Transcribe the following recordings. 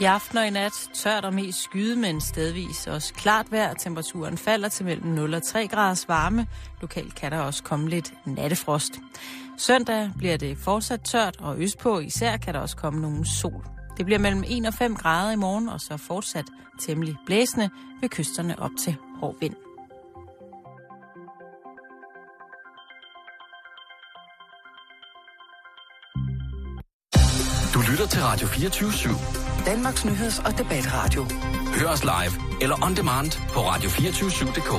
I aften og i nat tørt og mest skyde, men stedvis også klart vejr. Temperaturen falder til mellem 0 og 3 graders varme. Lokalt kan der også komme lidt nattefrost. Søndag bliver det fortsat tørt, og østpå især kan der også komme nogen sol. Det bliver mellem 1 og 5 grader i morgen, og så fortsat temmelig blæsende ved kysterne op til hård vind. Du lytter til Radio 24 /7. Danmarks nyheds- og debatradio. Hør os live eller on demand på radio247.dk.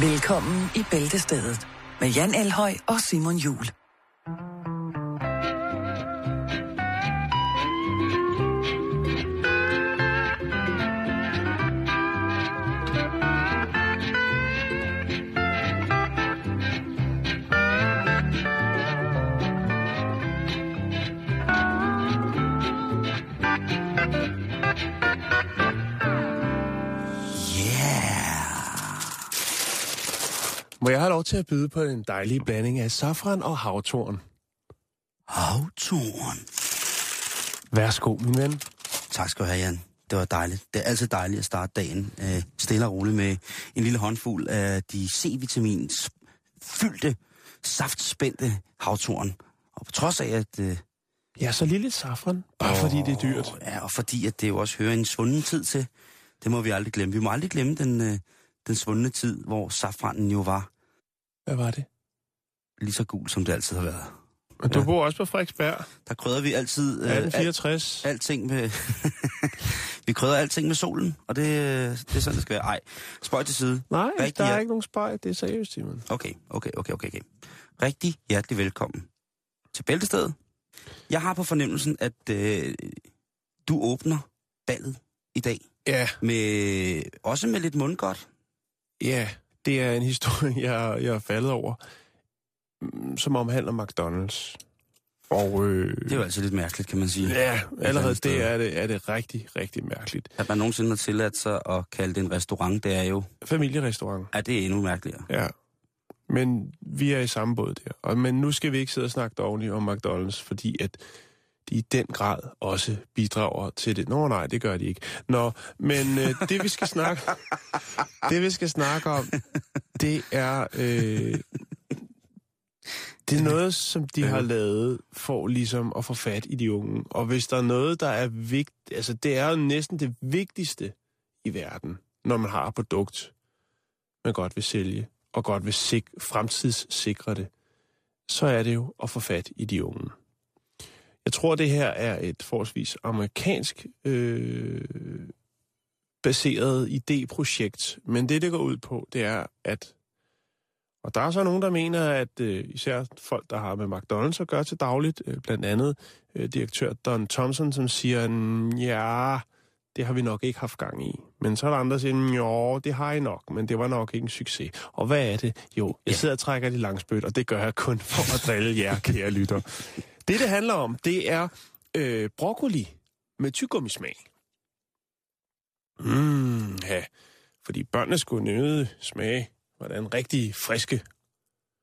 Velkommen i Bæltestedet med Jan Elhøj og Simon Jul. Må jeg have lov til at byde på en dejlig blanding af safran og havtorn? Havtorn. Værsgo, min ven. Tak skal du have, Jan. Det var dejligt. Det er altid dejligt at starte dagen øh, stille og roligt med en lille håndfuld af de C-vitamins fyldte, saftspændte havtorn. Og på trods af, at... Øh, Ja, så lille safran, bare fordi det er dyrt. Ja, og fordi at det jo også hører en svunden tid til. Det må vi aldrig glemme. Vi må aldrig glemme den, øh, den svundne tid, hvor safranen jo var Hvad var det? lige så gul, som det altid har været. Men du Ja. bor også på Frederiksberg, Der krydder vi altid... Øh, alt, 1864. alting med... vi krydder alting med solen, og det, det er sådan, det skal være. Ej, spøj til side. Nej, Rigtig der er ja. ikke nogen spejl. Det er seriøst, Simon. Okay, okay, okay, okay, okay. Rigtig hjertelig velkommen til Bæltestedet. Jeg har på fornemmelsen, at øh, du åbner ballet i dag. Ja, Med, også med lidt mundgodt. ja. Det er en historie, jeg, jeg er faldet over, mm, som omhandler McDonald's. Og øh, Det er jo altså lidt mærkeligt, kan man sige. ja, allerede det er det, er det rigtig, rigtig mærkeligt. At man nogensinde har tilladt sig at kalde det en restaurant, det er jo... Familierestaurant. Er det endnu mærkeligere? Ja. Men vi er i samme båd der. Og, men nu skal vi ikke sidde og snakke dårligt om McDonald's, fordi at i den grad også bidrager til det. Nå nej, det gør de ikke. Nå, men øh, det vi skal snakke det vi skal snakke om, det er øh, det er noget, som de har lavet for ligesom at få fat i de unge. Og hvis der er noget, der er vigtigt, altså det er jo næsten det vigtigste i verden, når man har et produkt, man godt vil sælge, og godt vil sik- fremtidssikre det, så er det jo at få fat i de unge. Jeg tror, det her er et forholdsvis amerikansk øh, baseret idéprojekt, men det, det går ud på, det er, at og der er så nogen, der mener, at øh, især folk, der har med McDonald's at gøre til dagligt, øh, blandt andet øh, direktør Don Thompson, som siger, "Mm, ja, det har vi nok ikke haft gang i. Men så er der andre, der siger, jo, det har I nok, men det var nok ikke en succes. Og hvad er det? Jo, jeg sidder og trækker de langspødt, og det gør jeg kun for at drille jer, kære lytter. Det, det handler om, det er øh, broccoli med tyggegummismag. Mm, ja. Fordi børnene skulle nøde smage, hvordan rigtig friske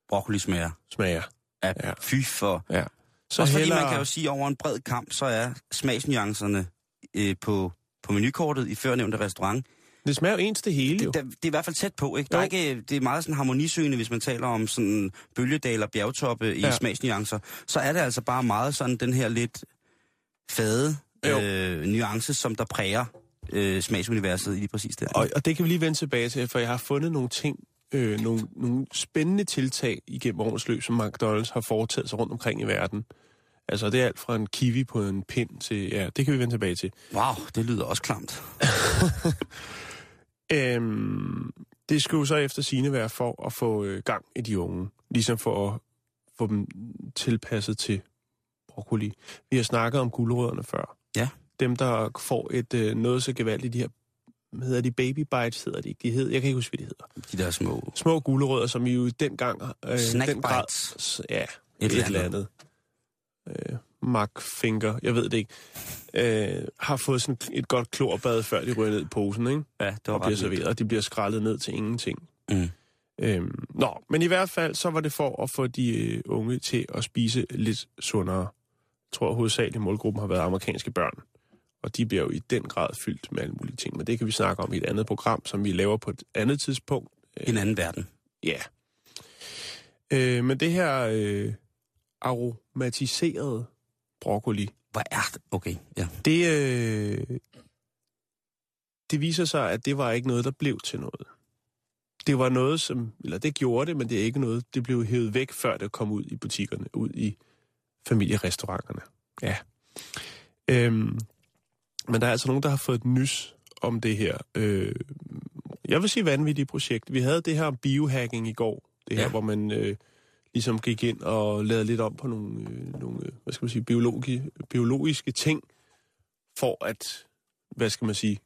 Broccoli smager. smager. Ja, Ja. fy for... Ja. Så Også fordi man kan jo sige, at over en bred kamp, så er smagsnuancerne øh, på, på menukortet i førnævnte restaurant, Det smager jo ens det hele, jo. det, det, det er i hvert fald tæt på, ikke? Der er Jo. ikke, det er meget sådan harmonisøgende, hvis man taler om sådan bølgedal og bjergtoppe i Ja. smagsnuancer. Så er det altså bare meget sådan den her lidt fade Jo. øh, nuance, som der præger øh, smagsuniverset i lige præcis det. Og, og det kan vi lige vende tilbage til, for jeg har fundet nogle ting, øh, nogle, nogle spændende tiltag igennem årets løb, som McDonald's har foretaget sig rundt omkring i verden. Altså, det er alt fra en kiwi på en pind til... Ja, det kan vi vende tilbage til. Wow, det lyder også klamt. Øhm, det skulle jo så efter sine være for at få øh, gang i de unge. Ligesom for at få dem tilpasset til broccoli. Vi har snakket om gulerødderne før. Ja. Dem, der får et øh, noget så gevaldigt, de her hvad hedder de baby bites, hedder de ikke. De hedder, jeg kan ikke huske, hvad de hedder. De der små... Små gulerødder, som jo dengang... Øh, Snack den grad, bites. ja, Et et, eller eller andet. Øh, Mark Finger, jeg ved det ikke. Øh, har fået sådan et godt klorbad, før de ryger ned i posen, ikke? Ja, det var og bliver serveret, og de bliver skrællet ned til ingenting. Mm. Øhm, nå, men i hvert fald, så var det for at få de øh, unge til at spise lidt sundere. tror jeg hovedsageligt målgruppen har været amerikanske børn. Og de bliver jo i den grad fyldt med alle mulige ting. Men det kan vi snakke om i et andet program, som vi laver på et andet tidspunkt. En anden verden. Ja. Øh, men det her øh, aromatiserede broccoli, Hvor er det? Okay, ja. det, øh, det viser sig, at det var ikke noget, der blev til noget. Det var noget, som, eller det gjorde det, men det er ikke noget, det blev hævet væk, før det kom ud i butikkerne, ud i familierestauranterne. Ja. Øhm, men der er altså nogen, der har fået et nys om det her. Øh, jeg vil sige vanvittigt projekt. Vi havde det her om biohacking i går. Det her. Ja. hvor man øh, ligesom gik ind og lavede lidt om på nogle, øh, nogle øh, hvad skal man sige, biologi, biologiske ting, for at, hvad skal man sige,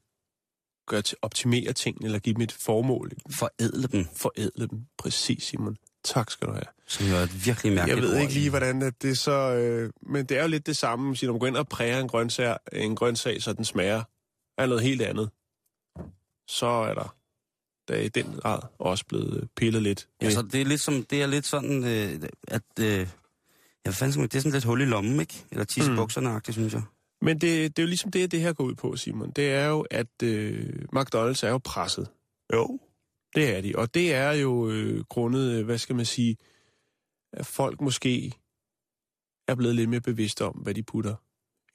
gøre til, optimere tingene, eller give dem et formål. Forædle dem, Forædle dem. Præcis, Simon. Tak skal du have. som jo er et virkelig Jeg mærkeligt ved ord. ikke lige, hvordan at det så... Øh, men det er jo lidt det samme, når man går ind og præger en grøntsag, en grøntsag, så den smager af noget helt andet. Så er der, der er i den grad også blevet pillet lidt. ved- Altså, det er lidt, som, det er lidt sådan, øh, at... Øh, jeg fandt, det er sådan lidt hul i lommen, ikke? Eller tisse Mm. synes jeg. Men det, det er jo ligesom det, det her går ud på, Simon. Det er jo, at øh, McDonald's er jo presset. Jo. Det er de. Og det er jo øh, grundet, øh, hvad skal man sige, at folk måske er blevet lidt mere bevidste om, hvad de putter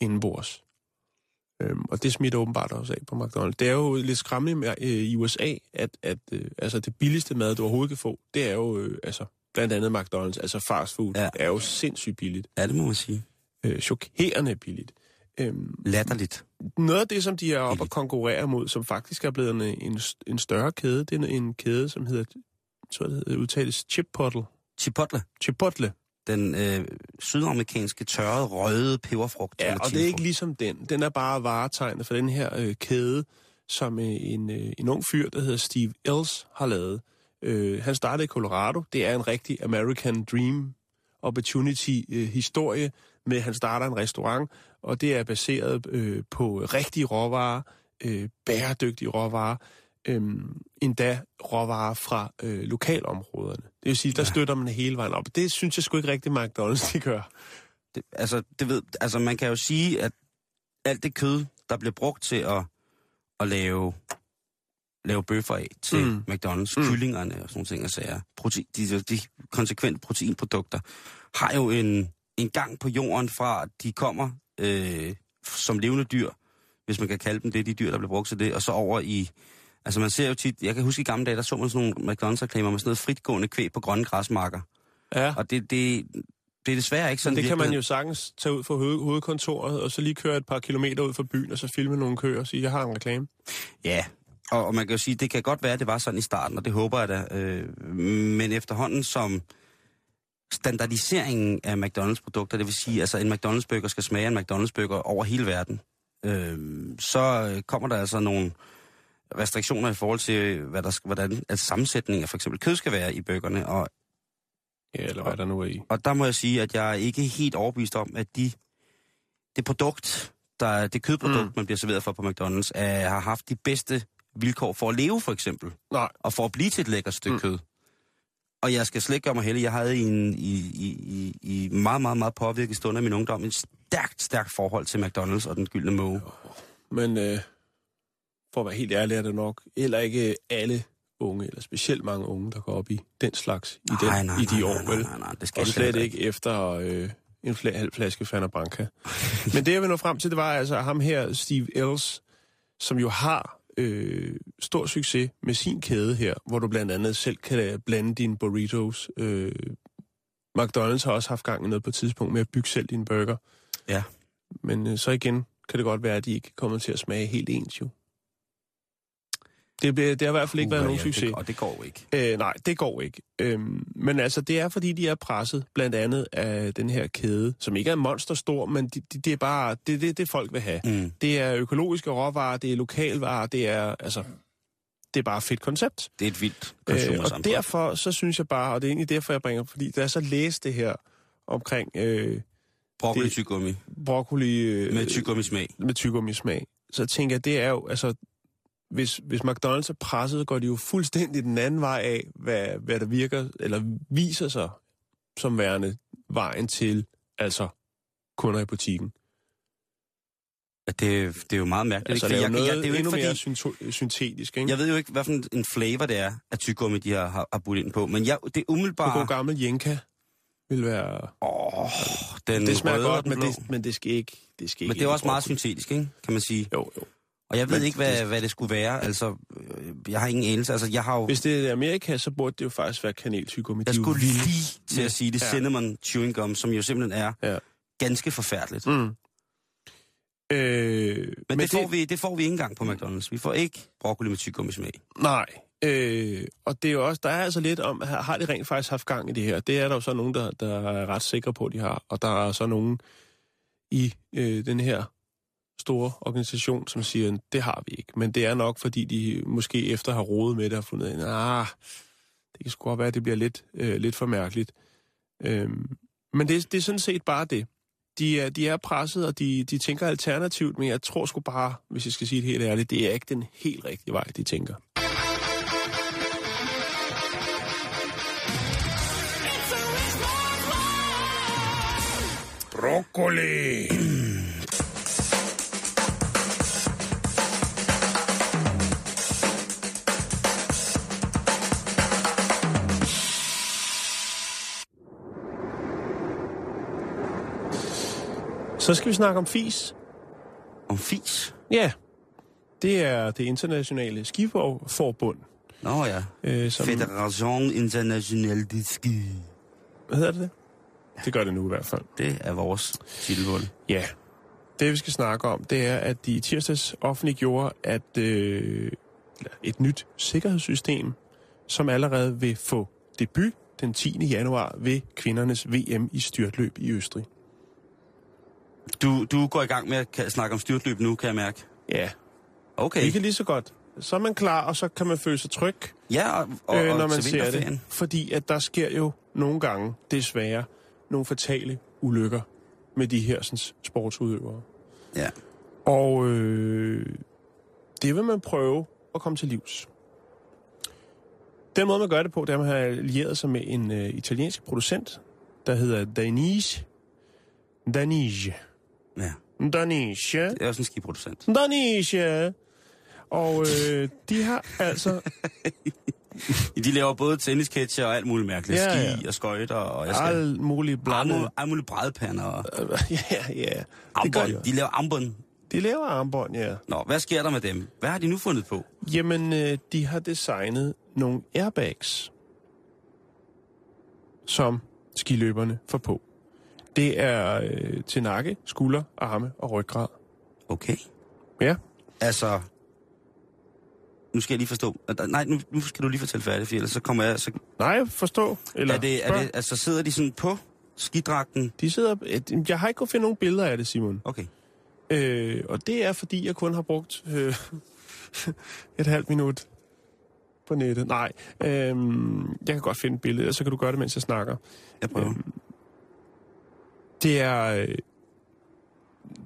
indenbords. Øhm, og det smitter åbenbart også af på McDonald's. Det er jo lidt skræmmende med, øh, i USA, at, at øh, altså det billigste mad, du overhovedet kan få, det er jo øh, altså, blandt andet McDonald's, altså fast food, Ja. er jo sindssygt billigt. Ja, det må man sige. Øh, chokerende billigt. Øhm, Latterligt. noget af det, som de er oppe og konkurrerer mod, som faktisk er blevet en, en, en større kæde, det er en kæde, som hedder, så det hedder, udtales Chipotle. Chipotle. Chipotle. Den øh, sydamerikanske tørrede, røde peberfrugt. Ja, og det er ikke ligesom den. Den er bare varetegnet for den her øh, kæde, som øh, en, øh, en ung fyr, der hedder Steve Els, har lavet. Øh, han startede i Colorado. Det er en rigtig American Dream Opportunity-historie med, at han starter en restaurant, og det er baseret øh, på rigtige råvarer, øh, bæredygtige råvarer, øh, endda råvarer fra øh, lokalområderne. Det vil sige, der ja. støtter man hele vejen op. Det synes jeg sgu ikke rigtigt, McDonald's de gør. Det, altså, det ved, altså, man kan jo sige, at alt det kød, der bliver brugt til at, at lave, lave bøffer af til Mm. McDonald's, Mm. kyllingerne og sådan ting, og sager, protein, de, de konsekvente proteinprodukter, har jo en, en gang på jorden fra, at de kommer øh, som levende dyr, hvis man kan kalde dem det, de dyr, der bliver brugt til det, og så over i... Altså man ser jo tit, jeg kan huske i gamle dage, der så man sådan nogle McDonald's-reklamer med sådan noget fritgående kvæg på grønne græsmarker. Ja. Og det, det, det er desværre ikke sådan Men det kan man jo sagtens tage ud fra hoved, hovedkontoret, og så lige køre et par kilometer ud fra byen, og så filme nogle køer og sige, jeg har en reklame. Ja, og, og man kan jo sige, det kan godt være, at det var sådan i starten, og det håber jeg da. Øh, men efterhånden som standardiseringen af McDonald's-produkter, det vil sige, altså en McDonald's-burger skal smage en McDonald's-burger over hele verden, øh, så øh, kommer der altså nogle restriktioner i forhold til, hvad der, hvordan at sammensætningen af for eksempel kød skal være i burgerne, og, Ja, eller hvad der nu er i. og der må jeg sige, at jeg er ikke helt overbevist om, at de, det produkt, der, det kødprodukt, Mm. man bliver serveret for på McDonald's, er, har haft de bedste vilkår for at leve, for eksempel. Nej. og for at blive til et lækkert stykke Mm. kød. Og jeg skal slet ikke gøre mig heldig. Jeg havde i, en, i, i, i, i meget, meget, meget påvirket stund af min ungdom et stærkt, stærkt forhold til McDonald's og den gyldne måge. Men øh, for at være helt ærlig, er det nok heller ikke alle unge, eller specielt mange unge, der går op i den slags i, den, Nej, nej, i de nej, år, nej, vel? nej, nej, det skal Og slet ikke efter øh, en fl- halv flaske Fanta Branca. Men det, jeg vil nå frem til, det var altså ham her, Steve Els, som jo har øh, stor succes med sin kæde her, hvor du blandt andet selv kan blande dine burritos. Øh, McDonald's har også haft gang i noget på et tidspunkt med at bygge selv din burger. Ja. Men øh, så igen kan det godt være, at de ikke kommer til at smage helt ens jo. Det, det har i hvert fald ikke været Uha, nogen ja, succes. Det, og det går ikke. Øh, nej, det går ikke. Øhm, men altså, det er fordi, de er presset blandt andet af den her kæde, som ikke er monsterstor, men de, de, det er bare det, det, det, folk vil have. Mm. Det er økologiske råvarer, det er lokalvarer, det er altså, det er bare et fedt koncept. Det er et vildt Øh, og derfor, så synes jeg bare, og det er egentlig derfor, jeg bringer, fordi da jeg så læste det her omkring øh, Broccoli det- tyggegummi broccoli øh, med tyggegummi smag. med tyggegummi smag, så tænker jeg, det er jo, altså, hvis, hvis McDonald's er presset, går de jo fuldstændig den anden vej af, hvad, hvad der virker, eller viser sig som værende vejen til, altså kunder i butikken. Det, det er jo meget mærkeligt. Altså, ikke? det er jo noget jeg, jeg, det er jo endnu ikke mere fordi, synto- syntetisk, ikke? jeg ved jo ikke, hvad for en- flavor det er, at tyggegummi, de har, har, har budt ind på. Men jeg, det er En god umiddelbart... gammel Jenka vil være... Åh, den Det smager røde godt, men det, men det skal ikke... Det skal Men ikke det er også meget syntetisk, ikke? kan man sige. Jo, jo. Og jeg ved Men ikke, hvad, det- hvad det skulle være. Altså, øh, jeg har ingen anelse. Altså, jeg har jo... Hvis det er Amerika, så burde det jo faktisk være kaneltyggummi. Jeg skulle lige til at sige det. Ja. Cinnamon chewing gum, som jo simpelthen er Ja. ganske forfærdeligt. Mm. Øh, Men, men det, får vi, det får vi ikke engang på McDonald's. Vi får ikke broccoli med tyggegummi smag. Nej. Øh, og det er jo også, der er altså lidt om, har har de rent faktisk haft gang i det her? Det er der jo så nogen, der, der er ret sikre på, de har. Og der er så nogen i øh, den her store organisation, som siger, det har vi ikke. Men det er nok, fordi de måske efter har rodet med det, har fundet ah, det kan sgu godt være, at det bliver lidt, øh, lidt for mærkeligt. Øhm, men det, det er sådan set bare det. De er, de er presset, og de, de tænker alternativt, men jeg tror sgu bare, hvis jeg skal sige det helt ærligt, det er ikke den helt rigtige vej, de tænker. Broccoli! Så skal vi snakke om FIS. Om fis. Ja, det er det internationale skiforbund. Nå ja. Øh, som, Federation Internationale de Ski. hvad hedder det det? Det gør det nu i hvert fald. Det er vores titelbund. Ja, det vi skal snakke om, det er, at de i tirsdags offentliggjorde, at øh, et nyt sikkerhedssystem, som allerede vil få debut den 10. januar ved kvindernes VM i styrtløb i Østrig. Du, du går i gang med at snakke om styrtløb nu, kan jeg mærke. Ja, Okay. vi kan lige så godt. Så er man klar, og så kan man føle sig tryg, Ja, og, og, øh, når man ser det. Fordi at der sker jo nogle gange, desværre, nogle fatale ulykker med de her sådan, sportsudøvere. Ja. Og øh, det vil man prøve at komme til livs. Den måde, man gør det på, det er, at man har allieret sig med en øh, italiensk producent, der hedder Danige. Danige. Ja. Danige. Det er også en skiproducent. Danige. Og øh, de har altså... De laver både tennisketcher og alt muligt mærkeligt. Ja, Ski ja. og skøjter, og jeg skal... alt muligt blandet. Alt, alt muligt brædpander og ja, ja. Det gør armbånd. de. De laver armbånd. De laver armbånd, ja. Nå, hvad sker der med dem? Hvad har de nu fundet på? Jamen, øh, de har designet nogle airbags, som skiløberne får på. Det er øh, til nakke, skulder, arme og ryggrad. Okay. Ja. Altså... Nu skal jeg lige forstå. Nej, nu, nu skal du lige fortælle færdigt, for ellers så kommer jeg... Så, Nej, forstå. Eller er det, er det, altså sidder de sådan på skidragten? De sidder... øh, Jeg har ikke kunnet finde nogen billeder af det, Simon. Okay. Øh, og det er, fordi jeg kun har brugt øh, et halvt minut på nettet. Nej, øh, jeg kan godt finde et billede, og så kan du gøre det, mens jeg snakker. Jeg prøver. Øhm, Det er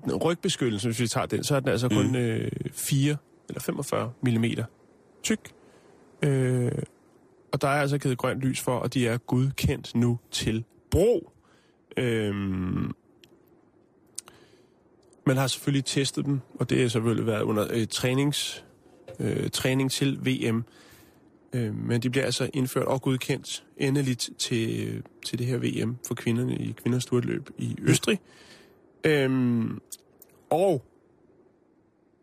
øh, rygbeskyttelse, hvis vi tager den, så er den altså kun Mm. øh, 4 eller 45 mm tyk. Øh, og der er altså givet grønt lys for, og de er godkendt nu til brug. Øhm, man har selvfølgelig testet dem, og det har selvfølgelig været under øh, trænings, øh, træning til VM. Øh, men de bliver altså indført og godkendt endeligt til, til det her VM for kvinderne i kvinders styrtløb i Østrig. Øhm, og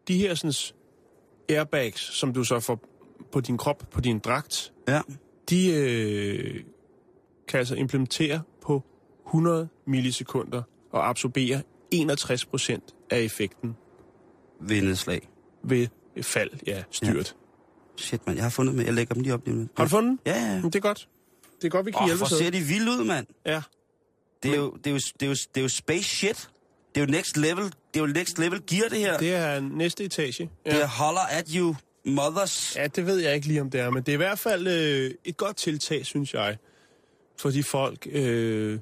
de her sådan, airbags, som du så får på din krop, på din dragt, Ja. de øh, kan altså implementere på 100 millisekunder og absorbere 61 procent af effekten Ved nedslag. ved fald, ja, styrt. Shit, mand. Jeg har fundet med. Jeg lægger dem lige op lige nu. Har du fundet? Ja, ja. Men Det er godt. Det er godt, vi kan Åh, hjælpe hvor ser de vilde ud, mand. Ja. Det er, jo, det, er jo, det, er jo, det er jo space shit. Det er jo next level. Det er jo next level gear, det her. Det, er næste etage. ja. det er holler at you mothers. Ja, det ved jeg ikke lige, om det er, men det er i hvert fald øh, et godt tiltag, synes jeg, for de folk, øh,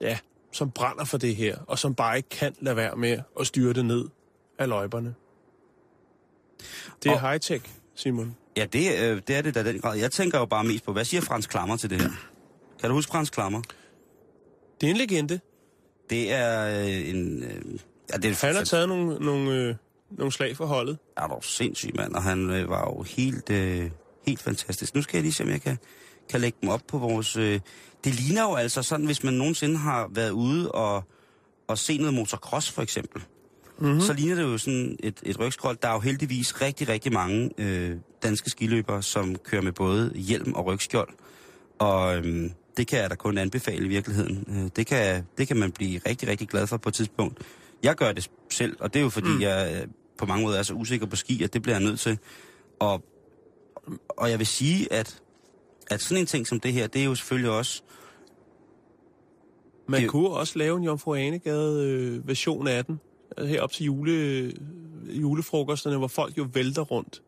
ja, som brænder for det her, og som bare ikke kan lade være med at styre det ned af løjberne. Det er Og- high-tech, Simon. Ja, det, øh, det er det da den grad. Jeg tænker jo bare mest på, hvad siger Frans Klammer til det her? Kan du huske Frans Klammer? Det er en legende. Det er øh, en... Øh, ja, det er Han har taget nogle, nogle, øh, nogle slag for holdet. er dog sindssyg mand, og han øh, var jo helt, øh, helt fantastisk. Nu skal jeg lige se, om jeg kan, kan lægge dem op på vores... Øh, det ligner jo altså sådan, hvis man nogensinde har været ude og, og se noget motocross for eksempel, mm-hmm. så ligner det jo sådan et, et rygskrold. Der er jo heldigvis rigtig, rigtig mange øh, danske skiløbere, som kører med både hjelm og rygskjold. Og øh, det kan jeg da kun anbefale i virkeligheden. Øh, det, kan, det kan man blive rigtig, rigtig glad for på et tidspunkt. Jeg gør det selv, og det er jo fordi, mm. jeg øh, på mange måder er så usikker på ski, at det bliver jeg nødt til. Og, og jeg vil sige, at, at sådan en ting som det her, det er jo selvfølgelig også... Man Det- kunne også lave en Jomfru Anegade øh, version af den. Øh, Herop til jule, julefrokosterne, hvor folk jo vælter rundt.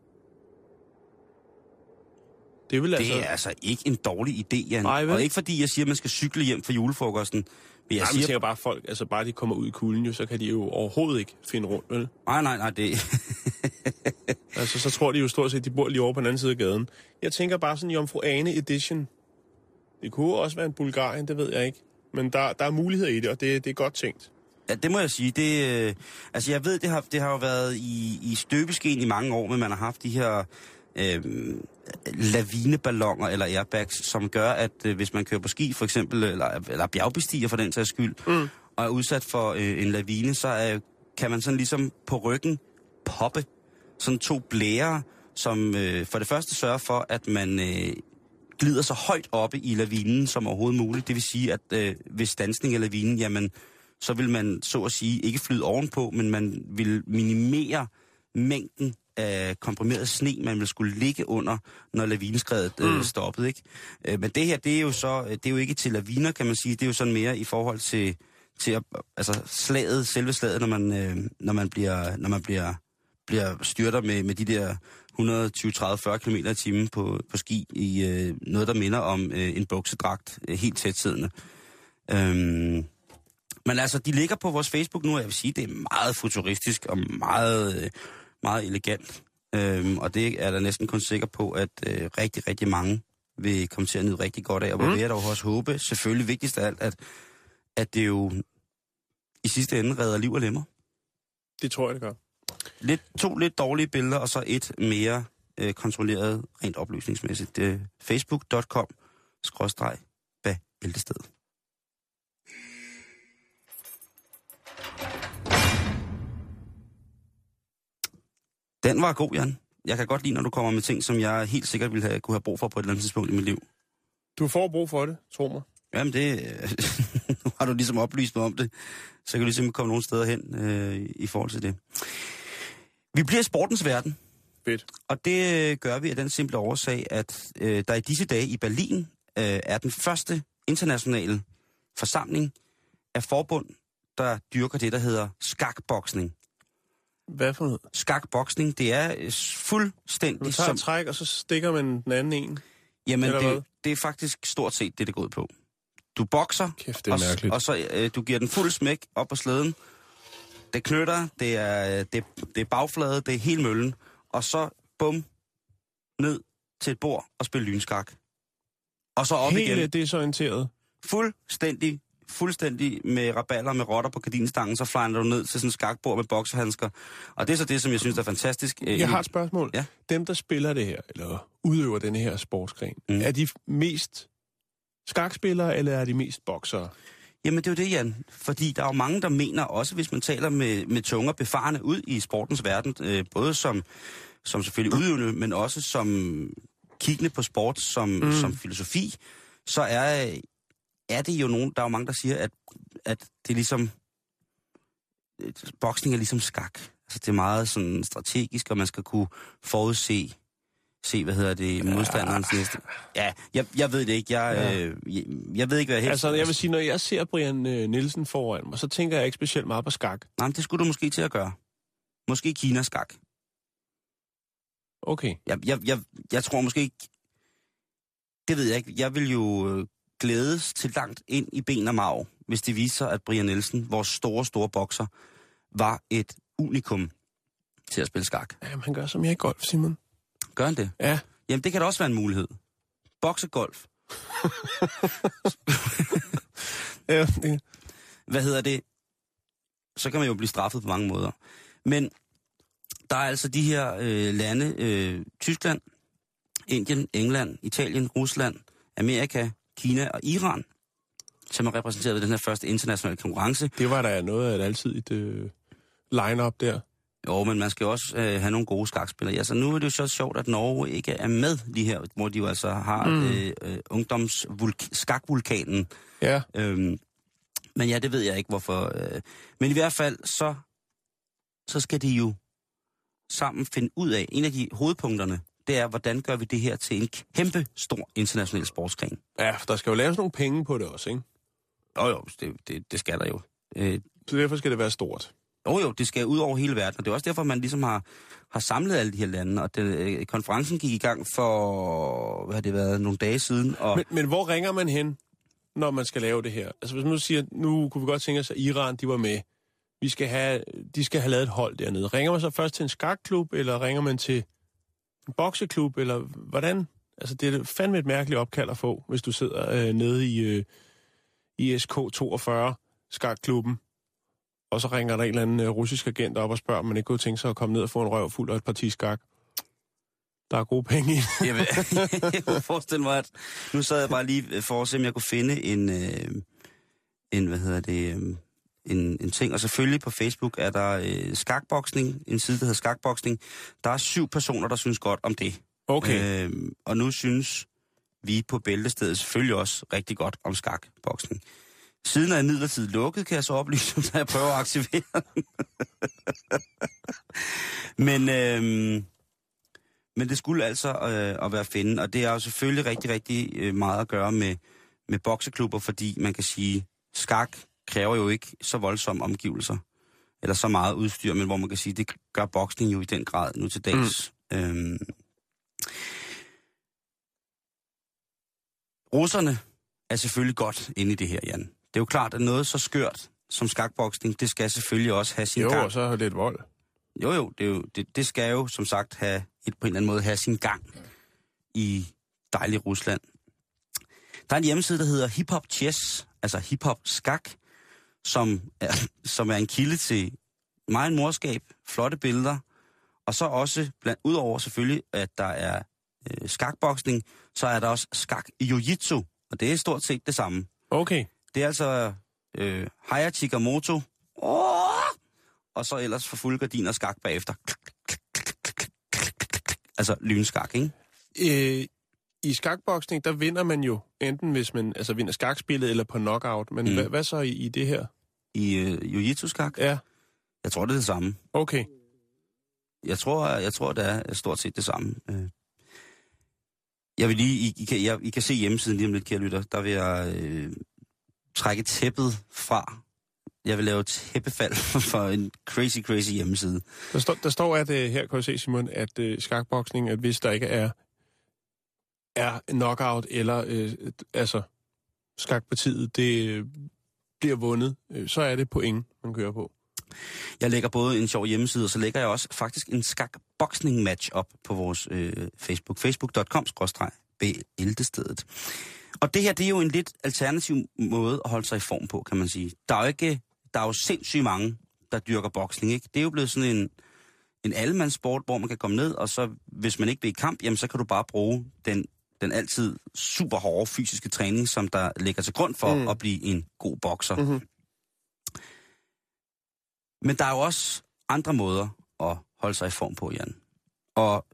Det vil altså... Det er altså ikke en dårlig idé, Jan. Nej, vel? og ikke fordi jeg siger, at man skal cykle hjem fra julefrokosten. Men jeg Nej, men siger, siger bare folk, altså bare de kommer ud i kulden, jo, så kan de jo overhovedet ikke finde rundt, vel? nej, nej, nej, det, Altså, så tror de jo stort set, at de bor lige over på den anden side af gaden. Jeg tænker bare sådan Jomfru Ane edition. Det kunne også være en Bulgarien, det ved jeg ikke. Men der, der er muligheder i det, og det, det er godt tænkt. Ja, det må jeg sige. Det, øh, altså, jeg ved, det har, det har jo været i, i støbeskeen i mange år, men man har haft de her øh, lavineballoner eller airbags, som gør, at øh, hvis man kører på ski for eksempel, eller, eller bjergbestiger for den sags skyld, mm. og er udsat for øh, en lavine, så øh, kan man sådan ligesom på ryggen poppe sådan to blære, som øh, for det første sørger for, at man øh, glider så højt oppe i lavinen som overhovedet muligt. Det vil sige, at øh, ved stansning af lavinen, jamen, så vil man så at sige ikke flyde ovenpå, men man vil minimere mængden af komprimeret sne, man vil skulle ligge under, når lavineskredet øh, Mm. stoppede. Ikke? Øh, men det her, det er jo så, det er jo ikke til laviner, kan man sige. Det er jo sådan mere i forhold til, til at, altså slaget, selve slaget, når man, øh, når man bliver, når man bliver, bliver styrter med, med de der 120, 30, 40 km i timen på, på ski i øh, noget, der minder om øh, en buksedragt, øh, helt tæt siddende. Øhm, men altså, de ligger på vores Facebook nu, og jeg vil sige, det er meget futuristisk og meget, øh, meget elegant. Øhm, og det er da næsten kun sikker på, at øh, rigtig, rigtig mange vil komme til at nyde rigtig godt af. Og hvor Mm. vil jeg dog også håbe, selvfølgelig vigtigst af alt, at, at det jo i sidste ende redder liv og lemmer. Det tror jeg, det gør. Lidt, to lidt dårlige billeder, og så et mere øh, kontrolleret, rent oplysningsmæssigt. Facebook.com skråstreg Bæltested. Den var god, Jan. Jeg kan godt lide, når du kommer med ting, som jeg helt sikkert ville have, kunne have brug for på et eller andet tidspunkt i mit liv. Du får brug for det, tro mig. Jamen det, nu har du ligesom oplyst mig om det, så kan du ligesom komme nogle steder hen øh, i forhold til det. Vi bliver i sportens verden, Fedt. og det øh, gør vi af den simple årsag, at øh, der i disse dage i Berlin øh, er den første internationale forsamling af forbund, der dyrker det, der hedder skakboksning. Hvad for noget? Skakboksning, det er øh, Du fuldstændig tager som... træk, og så stikker man den anden en. Jamen, hvad? det, det er faktisk stort set det, det går ud på. Du bokser, Kæft, og, mærkeligt. og så øh, du giver den fuld smæk op på slæden. Det knytter, det er, øh, det, det er bagflade, det er helt møllen. Og så bum, ned til et bord og spille lynskak. Og så op Helt igen. øh, desorienteret. Fuldstændig, fuldstændig med raballer med rotter på gardinstangen, så flyner du ned til sådan et skakbord med boksehandsker. Og det er så det, som jeg synes er fantastisk. Øh, Jeg har et spørgsmål. Ja. Dem, der spiller det her, eller udøver den her sportsgren, mm. er de mest skakspillere, eller er de mest boksere? Jamen det er jo det, Jan. Fordi der er jo mange, der mener, også hvis man taler med, med tunger befarne ud i sportens verden, øh, både som, som selvfølgelig udøvende, men også som kiggende på sport, som, mm. som filosofi, så er, er det jo nogen, der er jo mange, der siger, at, at det er ligesom, boksning er ligesom skak. Altså det er meget sådan strategisk, og man skal kunne forudse, se, hvad hedder det, modstanderens næste. Ja, jeg, jeg ved det ikke. Jeg, Ja. øh, jeg, jeg ved ikke, hvad jeg helst... Altså, jeg vil sige, når jeg ser Brian øh, Nielsen foran mig, så tænker jeg ikke specielt meget på skak. Nej, men det skulle du måske til at gøre. Måske Kinas skak. Okay. Jeg, jeg, jeg, jeg tror måske ikke... Det ved jeg ikke. Jeg vil jo øh, glædes til langt ind i ben og marv, hvis det viser sig, at Brian Nielsen, vores store, store bokser, var et unikum til at spille skak. Jamen, han gør som jeg i golf, Simon. Gør han det? Ja. Jamen, det kan da også være en mulighed. Boksegolf. ja det, hvad hedder det? Så kan man jo blive straffet på mange måder. Men der er altså de her øh, lande, øh, Tyskland, Indien, England, Italien, Rusland, Amerika, Kina og Iran, som er repræsenteret ved den her første internationale konkurrence. Det var da noget af et altid øh, line-up der. Jo, men man skal jo også øh, have nogle gode skakspillere. Altså, nu er det jo så sjovt, at Norge ikke er med lige her, hvor de jo altså har mm. øh, øh, ungdomsskakvulkanen. Ja. Øhm, men ja, det ved jeg ikke, hvorfor. Øh. Men i hvert fald, så, så skal de jo sammen finde ud af, en af de hovedpunkterne, det er, hvordan gør vi det her til en kæmpe stor international sportsgren. Ja, for der skal jo laves nogle penge på det også, ikke? Jo, jo, det, det, det skal der jo. Øh, Så derfor skal det være stort. Jo, jo, det skal ud over hele verden, og det er også derfor, man ligesom har, har samlet alle de her lande, og det, øh, konferencen gik i gang for, hvad har det været, nogle dage siden, og Men, men hvor ringer man hen, når man skal lave det her? Altså hvis man nu siger, nu kunne vi godt tænke os, at Iran, de var med. Vi skal have, de skal have lavet et hold dernede. Ringer man så først til en skakklub, eller ringer man til bokseklub, eller hvordan? Altså det er fandme et mærkeligt opkald at få, hvis du sidder øh, nede i øh, ISK 42 skakklubben, og så ringer der en eller anden øh, russisk agent op og spørger, om man ikke kunne tænke sig at komme ned og få en røv fuld af et parti skak. Der er gode penge i. jeg, vil, jeg kunne forestille mig, at nu sad jeg bare lige øh, for at se, om jeg kunne finde en, øh, en hvad hedder det, øh, en, en ting. Og selvfølgelig på Facebook er der øh, skakboksning, en side, der hedder skakboksning. Der er syv personer, der synes godt om det. Okay. Øh, og nu synes vi på Bæltestedet selvfølgelig også rigtig godt om skakboksning. Siden er imidlertid lukket, kan jeg så oplyse, når jeg prøver at aktivere den. men, øh, men det skulle altså øh, at være finde, og det er jo selvfølgelig rigtig, rigtig øh, meget at gøre med, med bokseklubber, fordi man kan sige, skak kræver jo ikke så voldsomme omgivelser, eller så meget udstyr, men hvor man kan sige, det gør boksning jo i den grad nu til dags. Mm. Øhm, russerne er selvfølgelig godt inde i det her, Jan. Det er jo klart, at noget så skørt som skakboksning, det skal selvfølgelig også have sin Jo, gang. og så er lidt vold. Jo, jo, det, er jo det, det skal jo som sagt have et, på en eller anden måde have sin gang i dejlig Rusland. Der er en hjemmeside, der hedder Hip Hop Chess, altså Hip Hop Skak, som er, som er en kilde til meget morskab, flotte billeder, og så også, blandt, udover selvfølgelig, at der er øh, skakboksning, så er der også skak jiu-jitsu, og det er stort set det samme. Okay. Det er altså øh, Haya Chikamoto, oh! og så ellers for fuld gardin og skak bagefter. Altså lynskak, ikke? Øh, I skakboksning, der vinder man jo enten hvis man altså vinder skakspillet eller på knockout. Men Mm. hvad, hvad så i, i det her? I øh, jiu-jitsu-skak. Ja, Jeg tror, det er det samme. okay. Jeg tror, jeg tror, det er stort set det samme. Øh. Jeg vil lige, I, I, kan, jeg, I kan se hjemmesiden lige om lidt, kære lytter. Der vil jeg øh, trække tæppet fra. Jeg vil lave et tæppefald for en crazy, crazy hjemmeside. Der, står, der står, at øh, her kan du se, Simon, at øh, skakboksning, at hvis der ikke er, er knockout eller øh, altså skakpartiet, det øh, bliver vundet, øh, så er det point, man kører på. Jeg lægger både en sjov hjemmeside, og så lægger jeg også faktisk en skakboksning-match op på vores øh, Facebook. Facebook.com-bæltestedet. Og det her, det er jo en lidt alternativ måde at holde sig i form på, kan man sige. Der er jo, ikke, der er jo sindssygt mange, der dyrker boksning, ikke? Det er jo blevet sådan en, en allemandsport, hvor man kan komme ned, og så, hvis man ikke vil i kamp, jamen så kan du bare bruge den, den altid super hårde fysiske træning, som der ligger til grund for mm. At blive en god bokser. Mhm. Men der er jo også andre måder at holde sig i form på, Jan. Og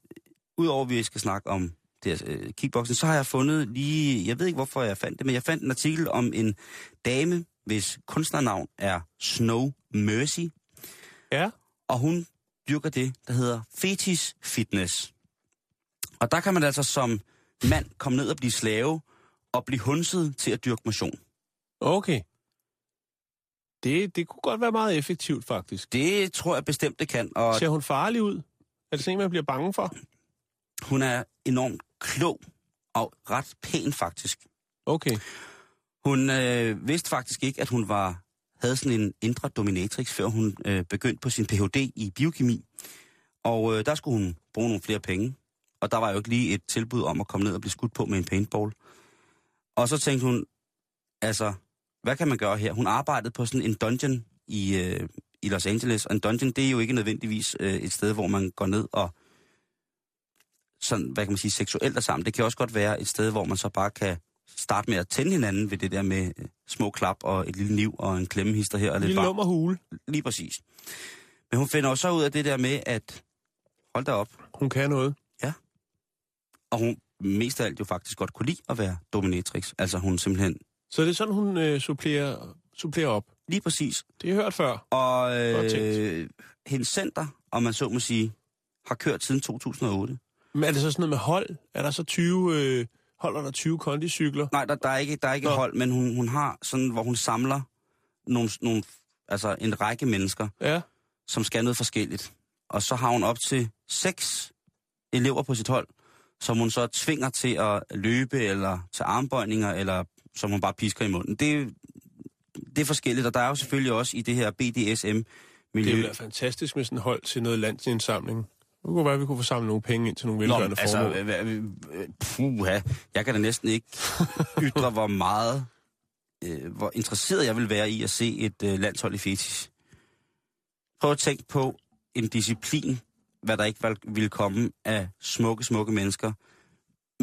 udover at vi skal snakke om det her, øh, kickboxing, så har jeg fundet lige, jeg ved ikke hvorfor jeg fandt det, men jeg fandt en artikel om en dame, hvis kunstnernavn er Snow Mercy, Ja. og hun dyrker det, der hedder fetish fitness. Og der kan man altså som mand komme ned og blive slave, og blive hunset til at dyrke motion. Okay. Det, det kunne godt være meget effektivt, faktisk. Det tror jeg bestemt, det kan. Og Ser hun farlig ud? Er det sådan, man bliver bange for? hun er enormt klog og ret pæn faktisk. Okay. Hun øh, vidste faktisk ikke, at hun var havde sådan en indre dominatrix, før hun øh, begyndte på sin Ph.D. i biokemi. Og øh, der skulle hun bruge nogle flere penge. Og der var jo ikke lige et tilbud om at komme ned og blive skudt på med en paintball. Og så tænkte hun, altså, hvad kan man gøre her? Hun arbejdede på sådan en dungeon i, øh, i Los Angeles, og en dungeon, det er jo ikke nødvendigvis øh, et sted, hvor man går ned og sådan, hvad kan man sige, seksuelt er sammen. Det kan også godt være et sted, hvor man så bare kan starte med at tænde hinanden ved det der med øh, små klap og et lille niv og en klemmehister her. Og En lidt lille nummerhule. Lige præcis. Men hun finder jo så ud af det der med, at hold da op, Hun kan noget. Og hun mest af alt jo faktisk godt kunne lide at være dominatrix. Altså hun simpelthen, Så det er sådan, hun øh, supplerer, supplerer op. lige præcis. Det har jeg hørt før. Og øh, hendes center, om man så må sige, har kørt siden 2008. Men er det så sådan noget med hold? Er der så 20... Øh, holder der 20 kondicykler? Nej, der, der er ikke, der er ikke Nå. hold, men hun, hun har sådan, hvor hun samler nogle, nogle, altså en række mennesker, Ja. som skal noget forskelligt. Og så har hun op til seks elever på sit hold, som hun så tvinger til at løbe, eller til armbøjninger, eller som hun bare pisker i munden. Det, det er forskelligt, og der er jo selvfølgelig også i det her Det BDSM-miljø... ville være fantastisk med sådan et hold til noget landsindsamling. Det kunne være, at vi kunne få samlet nogle penge ind til nogle Nå, velgørende altså, formål. puha, jeg kan da næsten ikke ytre, hvor meget, øh, hvor interesseret jeg vil være i at se et øh, landshold i fetis. Prøv at tænke på en disciplin, hvad der ikke ville komme af smukke, smukke mennesker,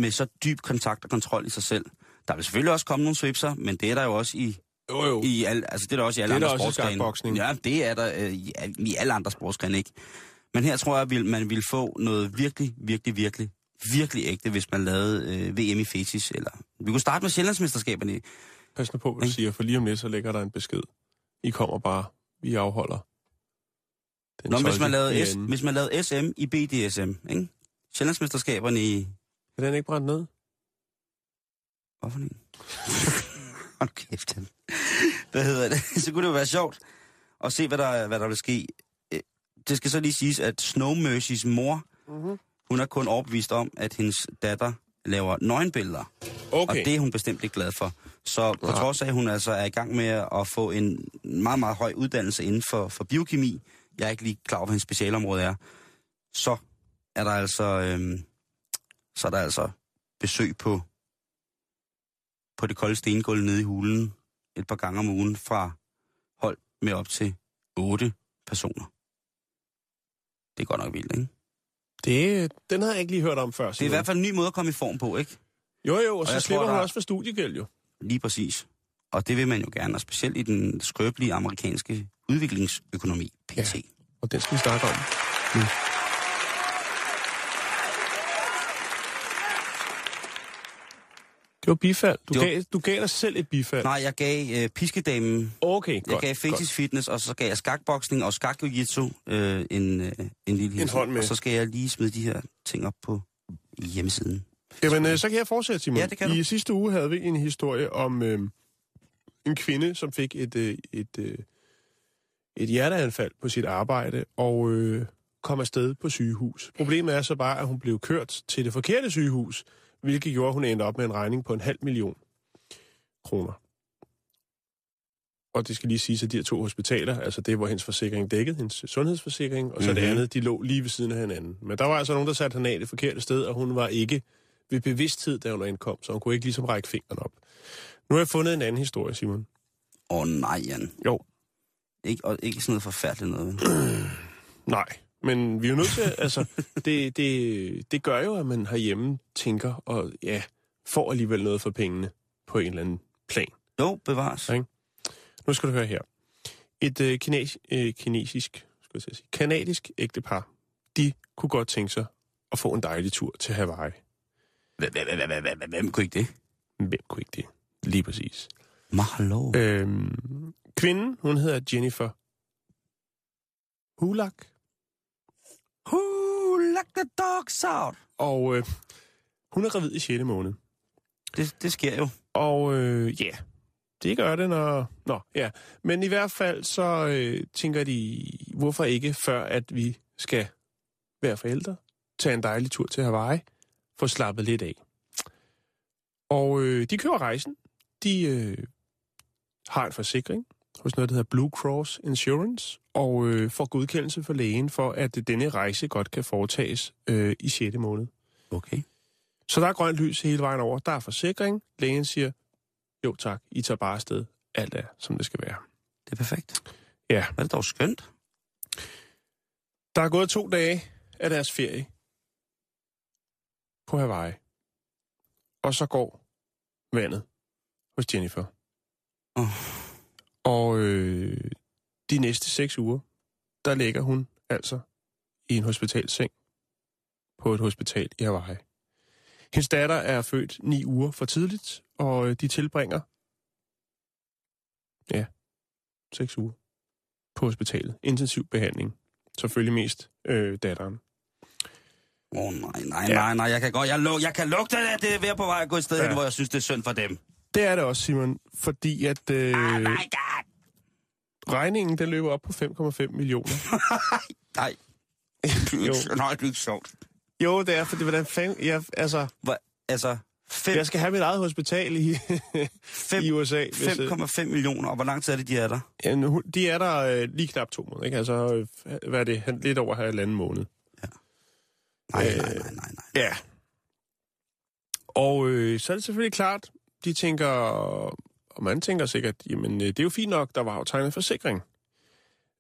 med så dyb kontakt og kontrol i sig selv. Der vil selvfølgelig også komme nogle svipser, men det er der jo også i, Jo, jo. i al, altså det er der også i alle Det er andre også i sportsgrene. Ja, det er der øh, i, i alle andre sportsgrene ikke. Men her tror jeg, at man vil få noget virkelig, virkelig, virkelig, virkelig ægte, hvis man lavede øh, VM i fetis. Eller... Vi kunne starte med Sjællandsmesterskaberne. Pas nu på, hvad du siger, for lige om lidt, så lægger der en besked. I kommer bare. Vi afholder. Den Nå, hvis 12. man, lavede S, hvis man lavede SM i BDSM, ikke? Sjællandsmesterskaberne i... Er den ikke brændt ned? Hvorfor en? Hold kæft, han. Hvad hedder det? Så kunne det jo være sjovt at se, hvad der, hvad der vil ske. Øh, Det skal så lige siges, at Snow Mercys mor, Mhm. hun er kun overbevist om, at hendes datter laver nøgenbilleder. Okay. Og det er hun bestemt ikke glad for. Så på trods af, at hun altså er i gang med at få en meget, meget høj uddannelse inden for, for biokemi, jeg er ikke lige klar over, hvad hendes specialområde er, så er der altså, øhm, så er der altså besøg på, på det kolde stengulv nede i hulen et par gange om ugen fra hold med op til otte personer. Det er godt nok vildt, ikke? Det, den havde jeg ikke lige hørt om før. Det er i hvert fald en ny måde at komme i form på, ikke? Jo, jo, og, Og så slipper tror, hun der- også for studiegæld, jo. Lige præcis. Og det vil man jo gerne, og specielt i den skrøbelige amerikanske udviklingsøkonomi, PT. Ja. Og den skal vi snakke om. nu. Det var bifald. Du, Det var- gav, du gav dig selv et bifald. Nej, jeg gav øh, piskedamen, Okay, jeg godt. gav fetish fitness, og så gav jeg skakboksning og skak jiu øh, en, øh, en lille hilsen. hånd med. Og så skal jeg lige smide de her ting op på hjemmesiden. Jamen, øh, så kan jeg fortsætte, Simon. Ja, det kan du. I sidste uge havde vi en historie om øh, en kvinde, som fik et, øh, et, øh, et hjerteanfald på sit arbejde og øh, kom afsted på sygehus. Problemet er så bare, at hun blev kørt til det forkerte sygehus, hvilket gjorde, at hun endte op med en regning på en halv million kroner. Og det skal lige sige, at de her to hospitaler, altså det, hvor hendes forsikring dækkede, hendes sundhedsforsikring, og så mm-hmm. det Mhm. andet, de lå lige ved siden af hinanden. Men der var altså nogen, der satte hende af det forkerte sted, og hun var ikke ved bevidsthed, da hun ankom, så hun kunne ikke ligesom række fingeren op. Nu har jeg fundet en anden historie, Simon. Åh oh, nej, Jan. Jo, Ikke, og ikke sådan noget forfærdeligt noget. nej. Men vi er jo nødt til, altså, det, det, det gør jo, at man herhjemme tænker, og ja, får alligevel noget for pengene på en eller anden plan. Jo, bevares. Ja. Nu skal du høre her. Et øh, kines, øh, kinesisk, skal jeg sige, kanadisk ægtepar, de kunne godt tænke sig at få en dejlig tur til Hawaii. Hvem kunne ikke det? Hvem kunne ikke det? Lige præcis. Mahalo. Øhm, kvinden, hun hedder Jennifer Hulak, let the dogs out? og øh, hun er gravid i 6. måned. Det, det sker jo. Og øh, ja, det gør det, når... Nå, ja. Men i hvert fald så øh, tænker de, hvorfor ikke før, at vi skal være forældre, tage en dejlig tur til Hawaii, få slappet lidt af. Og øh, de kører rejsen. De øh, har en forsikring hos noget, der hedder Blue Cross Insurance, og øh, får godkendelse for lægen for, at denne rejse godt kan foretages øh, i 6. måned. Okay. Så der er grønt lys hele vejen over. Der er forsikring. Lægen siger, jo tak, I tager bare afsted. alt er, som det skal være. Det er perfekt. Ja. Hvad er det dog skønt? Der er gået to dage af deres ferie på Hawaii. Og så går vandet hos Jennifer. Oh. Og øh, de næste seks uger, der ligger hun altså i en hospitalseng på et hospital i Hawaii. Hendes datter er født ni uger for tidligt, og øh, de tilbringer ja, seks uger på hospitalet. Intensiv behandling. Selvfølgelig mest øh, datteren. Åh oh, nej, nej, Ja. nej, nej, jeg kan godt, jeg, lu- jeg kan lugte det, at det er ved på vej at gå et sted Ja. hen, hvor jeg synes, det er synd for dem. Det er det også, Simon, fordi at øh, Oh my god! regningen den løber op på 5,5 millioner. Nej. Jo. Nej, det er ikke sjovt. Jo, det er, fordi hvordan fanden... Jeg, altså, Hvor, altså, fem- jeg skal have mit eget hospital i, fem- i USA. Hvis, øh, 5,5 millioner, og hvor lang tid er det, de er der? ja, nu- de er der øh, lige knap to måneder, ikke? Altså, øh, hvad er det? Lidt over halvanden måned. Nej, Øh, nej, nej, nej, nej. Ja. Og øh, så er det selvfølgelig klart, de tænker, og man tænker sikkert, jamen øh, det er jo fint nok, der var jo tegnet forsikring.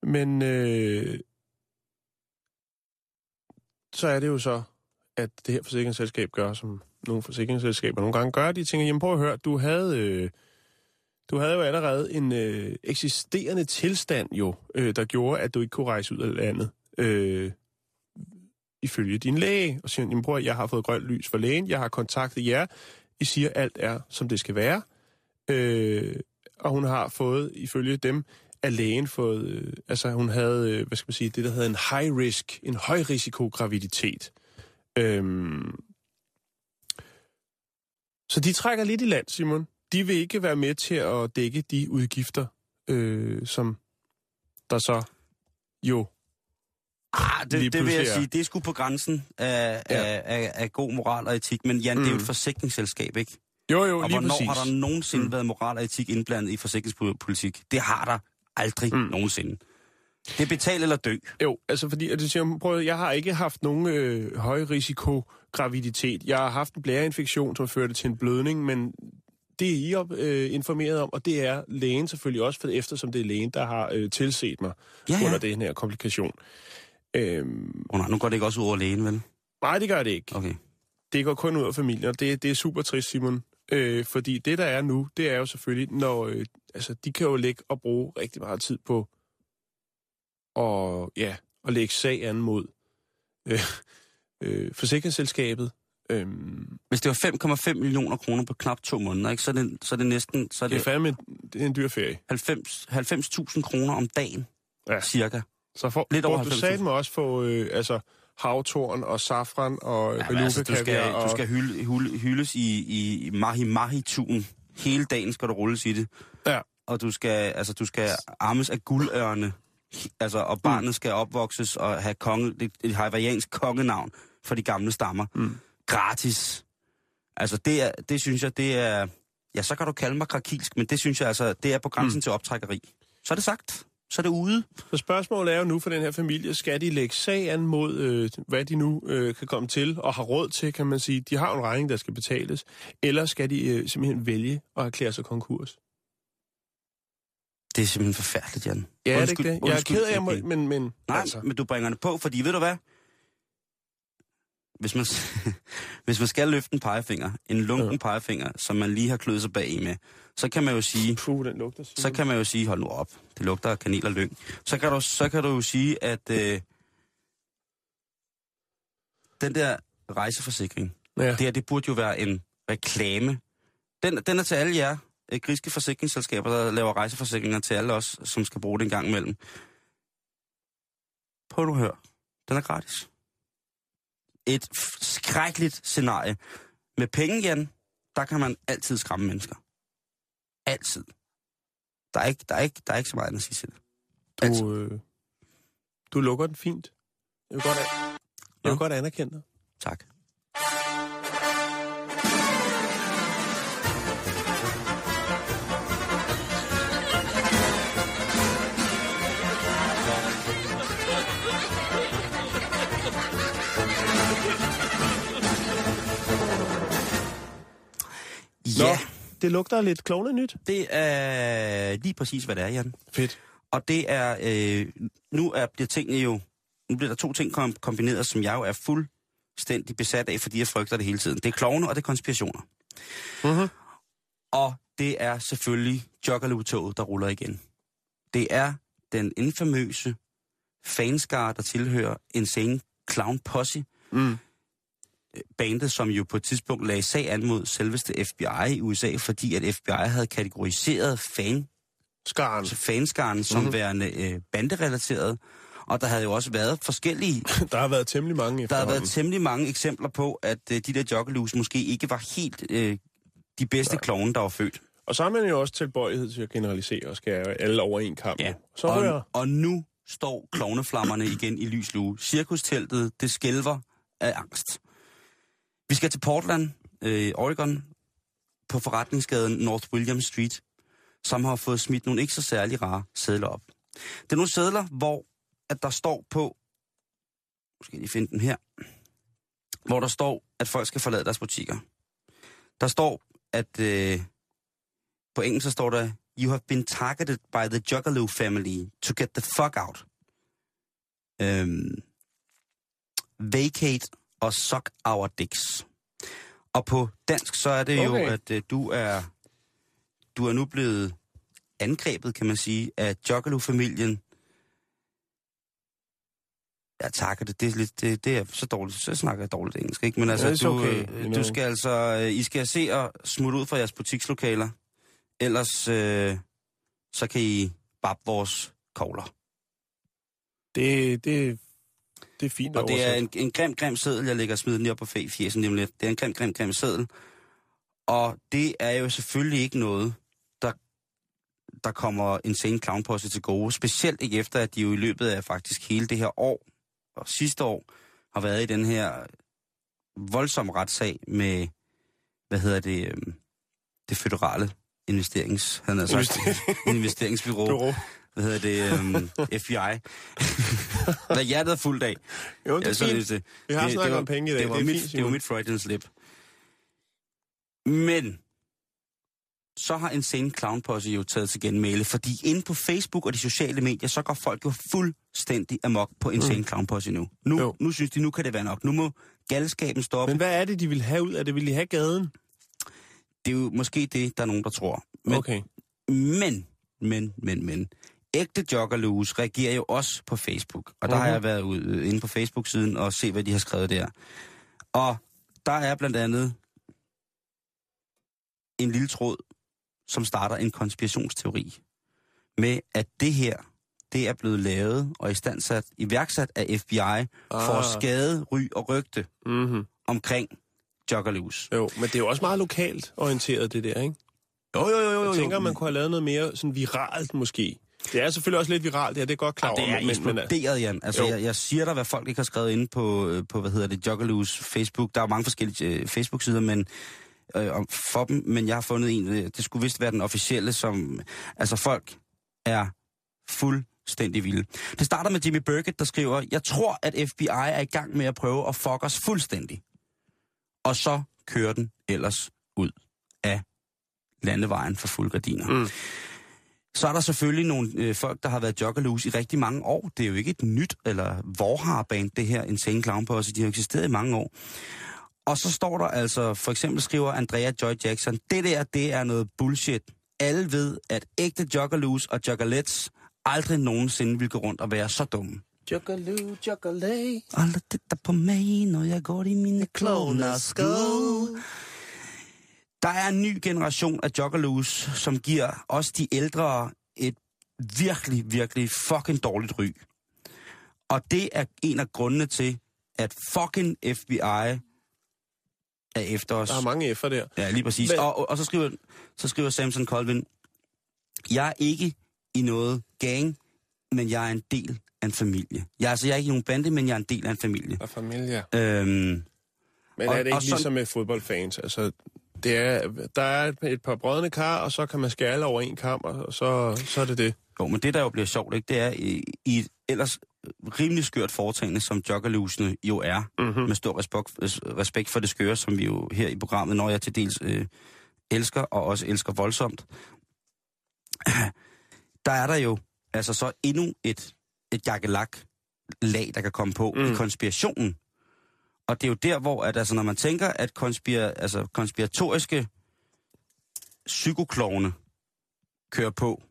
Men øh, så er det jo så, at det her forsikringsselskab gør, som nogle forsikringsselskaber nogle gange gør, de tænker, jamen prøv at høre, du havde, øh, du havde jo allerede en øh, eksisterende tilstand jo, øh, der gjorde, at du ikke kunne rejse ud af landet. Øh, ifølge din læge, og siger, jamen prøv at, jeg har fået grønt lys for lægen, jeg har kontaktet jer, i siger, alt er, som det skal være. Øh, og hun har fået, ifølge dem, af lægen fået, øh, altså hun havde, øh, hvad skal man sige, det der hedder en high risk, en høj risiko graviditet. Øhm, så de trækker lidt i land, Simon. De vil ikke være med til at dække de udgifter, øh, som der så jo Ah, det, det vil jeg sige, det er sgu på grænsen af, Ja. af, af, af god moral og etik. Men Jan, mm. det er jo et Mm. forsikringsselskab, ikke? Jo, jo, Og lige hvornår præcis. har der nogensinde Mm. været moral og etik indblandet i forsikringspolitik? Det har der aldrig Mm. nogensinde. Det er betal eller dø. Jo, altså fordi, at du siger, prøv, jeg har ikke haft nogen øh, høj risiko graviditet. Jeg har haft en blæreinfektion, som førte til en blødning, men det er I op, øh, informeret om, og det er lægen selvfølgelig også, for eftersom det er lægen, der har øh, tilset mig Ja, ja. under den her komplikation. Øhm, Oh, nej, nu går det ikke også ud over lægen, vel? nej, det gør det ikke. Okay. Det går kun ud af familien, og det, det er super trist, Simon. Øh, fordi det, der er nu, det er jo selvfølgelig, når... Øh, altså, de kan jo lægge og bruge rigtig meget tid på og, ja, at lægge sag an mod øh, øh, forsikringsselskabet. Øhm, Hvis det var 5,5 millioner kroner på knap to måneder, ikke, så, er det, så er det næsten så er det er det fandme det er en dyr ferie. 90 90.000 kroner om dagen, ja. cirka. Så for, Lidt over du 90.000. sagde mig også få øh, altså, havtorn og safran og ja, altså, du skal, og... du skal hylde, hylde, hyldes i, i mahi mahi tun Hele dagen skal du rulles i det. Ja. Og du skal, altså, du skal armes af guldørne. Altså, og barnet skal opvokses og have konge, et, et hawaiiansk kongenavn for de gamle stammer. Mm. Gratis. Altså, det, er, det synes jeg, det er... Ja, så kan du kalde mig krakilsk, men det synes jeg altså, det er på grænsen mm. til optrækkeri. Så er det sagt. Så er det ude. Så spørgsmålet er jo nu for den her familie, skal de lægge sag an mod, øh, hvad de nu øh, kan komme til og har råd til, kan man sige. De har jo en regning, der skal betales. Eller skal de øh, simpelthen vælge at erklære sig konkurs? Det er simpelthen forfærdeligt, Jan. Ja, er det Undskyld- ikke det? Jeg er undskyld, ked af, jeg må, men... men Nej, altså, men du bringer det på, fordi ved du hvad? Hvis man, hvis man skal løfte en pegefinger, en lunken Ja. ja. pegefinger, som man lige har kløet sig bag i med, så kan man jo sige, puh, den lugter. så kan man jo sige, hold nu op, det lugter af kanel og lyng. Så kan du, så kan du jo sige, at øh, den der rejseforsikring, Ja. det her, det burde jo være en reklame. Den, den er til alle jer øh, griske forsikringsselskaber, der laver rejseforsikringer til alle os, som skal bruge det en gang imellem. Prøv nu at høre. Den er gratis. Et skrækkeligt scenarie. Med penge, Jan, der kan man altid skræmme mennesker. Altid. Der er ikke, der er ikke, der er ikke så meget andet at sige til det. Altid. Du, øh, du lukker den fint. Jeg vil godt, jeg vil godt anerkende dig. Tak. Det lugter lidt klovne nyt. Det er lige præcis, hvad det er, Jan. Fedt. Og det er, øh, nu er, bliver tingene jo, nu bliver der to ting kom, kombineret, som jeg jo er fuldstændig besat af, fordi jeg frygter det hele tiden. Det er klovne, og det er konspirationer. Mhm. Og det er selvfølgelig Juggalo-toget, der ruller igen. Det er den infamøse fanskare, der tilhører Insane Clown Posse, Mm. Bandet, som jo på et tidspunkt lagde sag an mod selveste FBI i USA, fordi at FBI havde kategoriseret fan, Skaren. fanskaren som Mhm. mm-hmm. værende øh, banderelateret. Og der havde jo også været forskellige, Der har været temmelig mange der har været temmelig mange eksempler på, at øh, de der joggerloos måske ikke var helt øh, de bedste klovne, der var født. Og så har man jo også tilbøjelighed til at generalisere og skære alle over en kamp. Ja. Så og, og nu står klovneflammerne igen i lys lue. Cirkusteltet, det skælver af angst. Vi skal til Portland, øh, Oregon, på forretningsgaden North William Street, som har fået smidt nogle ikke så særlig rare sædler op. Det er nogle sædler, hvor at der står på, måske jeg lige finde den her, hvor der står, at folk skal forlade deres butikker. Der står, at øh, på engelsk så står der, You have been targeted by the Juggalo family to get the fuck out. Øhm, vacate og suck our dicks. Og på dansk så er det okay. jo, at øh, du er du er nu blevet angrebet, kan man sige, af Juggalo-familien. Jeg takker det. Det er, lidt, det, det er så dårligt. Så snakker jeg dårligt engelsk, ikke? Men altså, Ja, du, øh, du skal altså... øh, I skal se og smutte ud fra jeres butikslokaler. Ellers øh, så kan I bab vores kogler. Det, det, det er fint Og det er en, en grim, grim seddel, jeg lægger og smider den lige op på fjesen lige lidt. Det er en grim, grim, grim seddel. Og det er jo selvfølgelig ikke noget, der, der kommer en sen clownposse til gode. Specielt ikke efter, at de jo i løbet af faktisk hele det her år og sidste år har været i den her voldsomme retssag med, hvad hedder det, øhm, det føderale investerings, han har sagt, investeringsbyrå, Bureau. Hvad hedder det, øhm, FBI. Hvad hjertet er fuldt af. Jo, det er fint. det, Vi har snakket om penge i dag. Det var, Det mit, fint, det var mit Freudian slip. Men så har en sen clownposse jo taget til genmæle, fordi inde på Facebook og de sociale medier, så går folk jo fuldstændig amok på en sen clownposse nu. Nu, Jo. nu synes de, nu kan det være nok. Nu må galskaben stoppe. Men hvad er det, de vil have ud af det? Vil de have gaden? Det er jo måske det, der er nogen, der tror. Men, Okay. men, men, men, men. Ægte joggerloos reagerer jo også på Facebook. Og der har Mhm. jeg været ude, øh, inde på Facebook-siden og se, hvad de har skrevet der. Og der er blandt andet en lille tråd, som starter en konspirationsteori med, at det her, det er blevet lavet og istandsat, iværksat af FBI ah. for at Ah. skade ry og rygte Mm-hmm. omkring joggerloos. Jo, men det er jo også meget lokalt orienteret, det der, ikke? Jo, jo, jo, jo. Jeg jo. tænker, man kunne have lavet noget mere sådan viralt, måske. Det er selvfølgelig også lidt viralt, det her, det er godt klar Ja, det er over, men, men, eksploderet, Jan. Altså, Jo. jeg, jeg siger dig, hvad folk ikke har skrevet inde på, øh, på hvad hedder det, Juggaloos Facebook. Der er mange forskellige øh, Facebook-sider, men øh, om- for dem, men jeg har fundet en, øh, det skulle vist være den officielle, som, altså folk er fuldstændig vilde. Det starter med Jimmy Burkett, der skriver, jeg tror, at FBI er i gang med at prøve at fuck os fuldstændig. Og så kører den ellers ud af landevejen for fuld gardiner. Mm. Så er der selvfølgelig nogle øh, folk, der har været joggerloos i rigtig mange år. Det er jo ikke et nyt eller vorhar-band, det her Insane Clown Posse. De har eksisteret i mange år. Og så står der altså, for eksempel skriver Andrea Joy Jackson, det der, det er noget bullshit. Alle ved, at ægte joggerloos og joggerlets aldrig nogensinde vil gå rundt og være så dumme. Juggaloo, juggalay. Alle titter på mig, når jeg går i mine klovnersko. Der er en ny generation af joggerloos, som giver os de ældre et virkelig, virkelig fucking dårligt ry. Og det er en af grundene til, at fucking FBI er efter os. Der er mange F'er der. Ja, lige præcis. Men- Og, og, og så, skriver, så skriver Samson Colvin, jeg er ikke i noget gang, men jeg er en del af en familie. Jeg, altså, jeg er ikke i nogen bande, men jeg er en del af en familie. Og familie. Øhm, Men Og- er det ikke og sådan- ligesom med fodboldfans? Altså, det er, der er et, et par brødne kar, og så kan man skære over en kamp, og så, så er det det. jo, men det, der jo bliver sjovt, ikke, det er i, i et ellers rimelig skørt foretagende, som joggerlusene jo er, Mm-hmm. med stor respekt, respekt for det skøre, som vi jo her i programmet, når jeg til dels øh, elsker, og også elsker voldsomt, der er der jo altså så endnu et, et jakkelak lag, der kan komme på mm. i konspirationen. Og det er jo der, hvor at, altså, når man tænker, at konspira, altså, konspiratoriske psykoklovne kører på,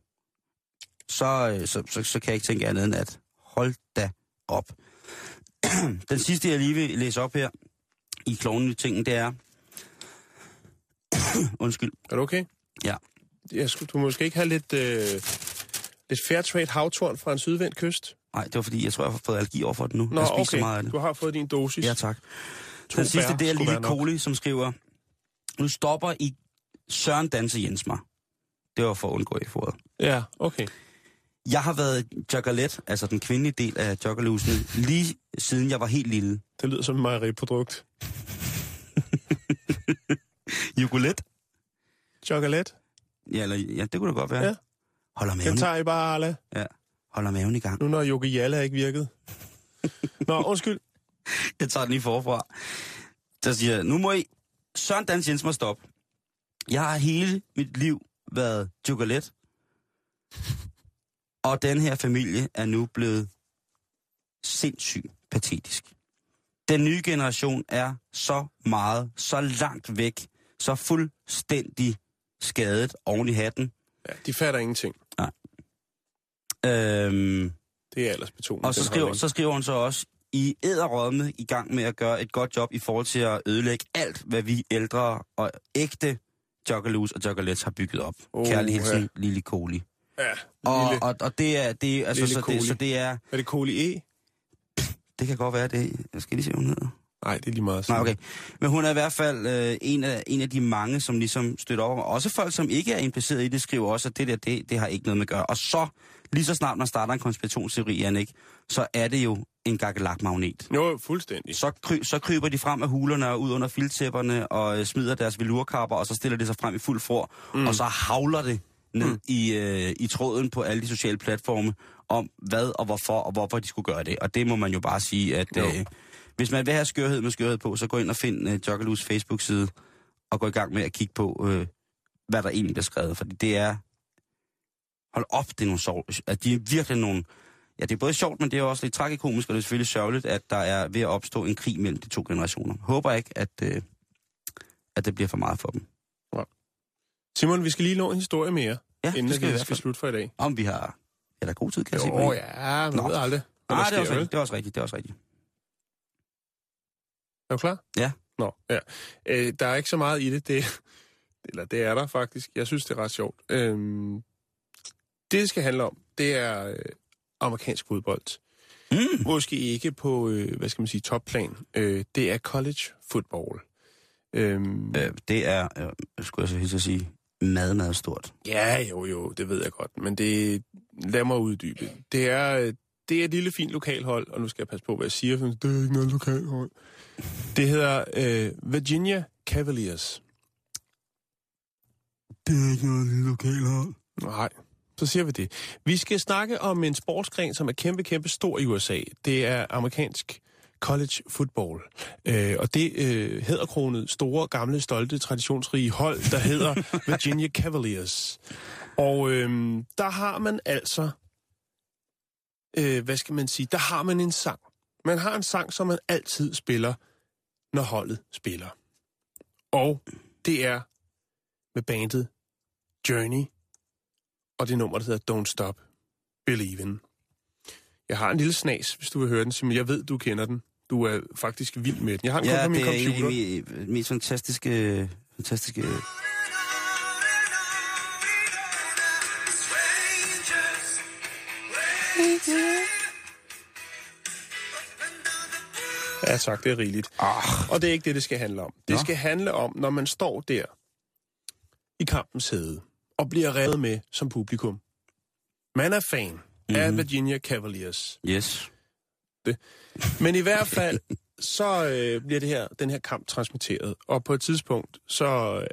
så, øh, så, så, så kan jeg ikke tænke andet end at hold da op. Den sidste, jeg lige vil læse op her i klovnene tingen, det er... Undskyld. Er du okay? Ja. Jeg skulle, du måske ikke have lidt, øh, lidt fair trade havtorn fra en sydvendt kyst? Nej, det var fordi, jeg tror, jeg har fået allergi over for det nu. Nå, jeg spiser okay. så meget af det. Du har fået din dosis. Ja, tak. To Den sidste, det er Lille. Koli, som skriver, nu stopper I Søren Danse Jens mig. Det var for at undgå i foret. Ja, okay. Jeg har været joggerlet, altså den kvindelige del af joggerlusen, lige siden jeg var helt lille. Det lyder som et mejeriprodukt. Jogolet? Chocolate. Ja, eller, ja, det kunne det godt være. Ja. Holder maven, Den tager I bare, Arla. ja, holder maven i gang. Nu når Jokke Jalla ikke virkede. Nå, undskyld. Jeg tager den lige forfra. Der siger, nu må I... Søren Dans Jens må stoppe. Jeg har hele mit liv været chokolat. Og den her familie er nu blevet sindssygt patetisk. Den nye generation er så meget, så langt væk, så fuldstændig skadet oven i hatten. Ja, de fatter ingenting. Øhm, Det er aldersbetonet. Og så skriver, så skriver hun så også, I æderrømme i gang med at gøre et godt job i forhold til at ødelægge alt, hvad vi ældre og ægte joggerloos og joggerlets har bygget op. Oh, Kærlig hilsen, ja. Lille Koli. Ja, Og, lille. og, og det er, det, altså, så, det, så det er, Er det Koli E? det kan godt være det, jeg skal lige se, hvad hun hedder. Nej, det er lige meget. Nej, okay. Men hun er i hvert fald øh, en, af, en af de mange, som ligesom støtter op. Også folk, som ikke er impliceret i det, skriver også, at det der, det, det har ikke noget med at gøre. Og så, lige så snart man starter en konspirationsteori, Jannik, så er det jo en gakkelakmagnet. Jo, fuldstændig. Så, kry, så kryber de frem af hulerne og ud under filtæpperne og øh, smider deres velurkapper, og så stiller de sig frem i fuld for, mm. og så havler det ned mm. i, øh, i tråden på alle de sociale platforme om hvad og hvorfor og hvorfor de skulle gøre det. Og det må man jo bare sige, at Jo. øh, hvis man vil have skørhed med skørhed på, så gå ind og find øh, Joggerloos Facebook-side og gå i gang med at kigge på, øh, hvad der egentlig bliver skrevet. Fordi det er... Hold op, det er nogle sov... At de er virkelig nogle... Ja, det er både sjovt, men det er også lidt tragikomisk, og det er selvfølgelig sørgeligt, at der er ved at opstå en krig mellem de to generationer. Håber ikke, at, øh, at det bliver for meget for dem. Simon, vi skal lige nå en historie mere, Ja, inden det skal vi skal slutte for i dag. Om vi har... Er der god tid, kan jeg sige? Jo, ja, man Nå. ved aldrig. Nej, det er, også rigtigt, det er også rigtigt. Det er også rigtigt. Er du klar? Ja. Nå, ja. Øh, der er ikke så meget i det. det. Eller det er der faktisk. Jeg synes, det er ret sjovt. Øhm, det, det skal handle om, det er øh, amerikansk fodbold. Mm. Måske ikke på, øh, hvad skal man sige, topplan. Øh, det er college football. Øhm, Øh, det er, øh, skulle jeg så hilse at sige, meget, meget stort. Ja, jo, jo, det ved jeg godt. Men det, lad mig uddybe. Det er, øh, det er et lille fint lokalhold, og nu skal jeg passe på, hvad jeg siger, for det er ikke noget lokalhold. Det hedder øh, Virginia Cavaliers. Det er ikke noget lille lokalhold. Nej, så siger vi det. Vi skal snakke om en sportsgren, som er kæmpe, kæmpe stor i USA. Det er amerikansk college football. Øh, og det øh, hedderkronet store, gamle, stolte, traditionsrige hold, der hedder Virginia Cavaliers. Og øh, der har man altså, øh, hvad skal man sige, der har man en sang. Man har en sang, som man altid spiller, når holdet spiller. Og det er med bandet Journey, og det nummer, der hedder Don't Stop Believin'. Jeg har en lille snas, hvis du vil høre den, Simon. Jeg ved, du kender den. Du er faktisk vild med den. Jeg har den Ja, på min det er en af computer. de me- mest fantastiske, fantastiske... Ja tak, det er rigeligt. Ah, Og det er ikke det, det skal handle om. Det Nå. skal handle om, når man står der i kampens hæde og bliver revet med som publikum. Man er fan mm-hmm. af Mhm. Virginia Cavaliers. yes. Men i hvert fald, så øh, bliver det her, den her kamp transmitteret. Og på et tidspunkt, så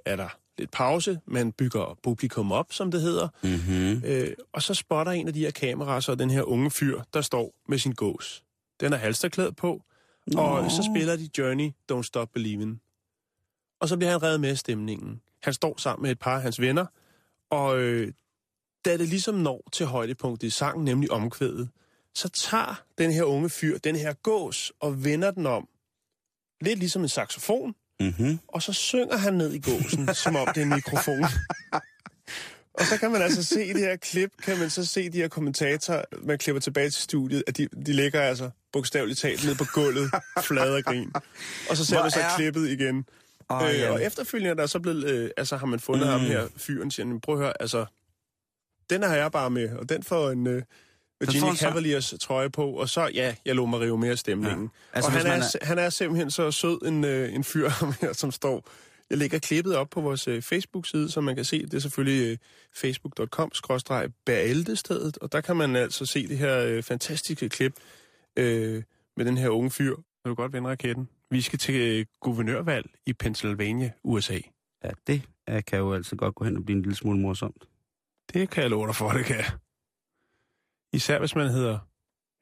er der lidt pause. Man bygger publikum op, som det hedder. Mm-hmm. Øh, og så spotter en af de her kameraer så den her unge fyr, der står med sin gås. Den er halsterklæd på, og så spiller de Journey, Don't Stop Believin'. Og så bliver han reddet med af stemningen. Han står sammen med et par af hans venner, og øh, da det ligesom når til højdepunktet i sangen, nemlig omkvædet, så tager den her unge fyr den her gås og vender den om. Lidt ligesom en saxofon, Mm-hmm. og så synger han ned i gåsen, som om det er en mikrofon. Og så kan man altså se i det her klip, kan man så se de her kommentatorer, man klipper tilbage til studiet, at de, de ligger altså bogstaveligt talt ned på gulvet, flade og grin. Og så ser Hvor man så er- klippet igen. Åh, øh, ja. og efterfølgende er der så blevet, øh, altså har man fundet mm. ham her, fyren, siger, prøv at høre, altså, den har jeg bare med, og den får en øh, Virginia en så- Cavaliers trøje på, og så, ja, jeg lå mig rive mere stemningen. Ja. Altså, og han er, er... han er simpelthen så sød en, øh, en fyr, ham her, som står... Jeg lægger klippet op på vores øh, Facebook-side, så man kan se, det er selvfølgelig øh, facebook.com-bæreldestedet, og der kan man altså se det her øh, fantastiske klip øh, med den her unge fyr. Kan du godt vende raketten? Vi skal til øh, guvernørvalg i Pennsylvania, USA. Ja, det kan jo altså godt gå hen og blive en lille smule morsomt. Det kan jeg love dig for, det kan. Især hvis man hedder,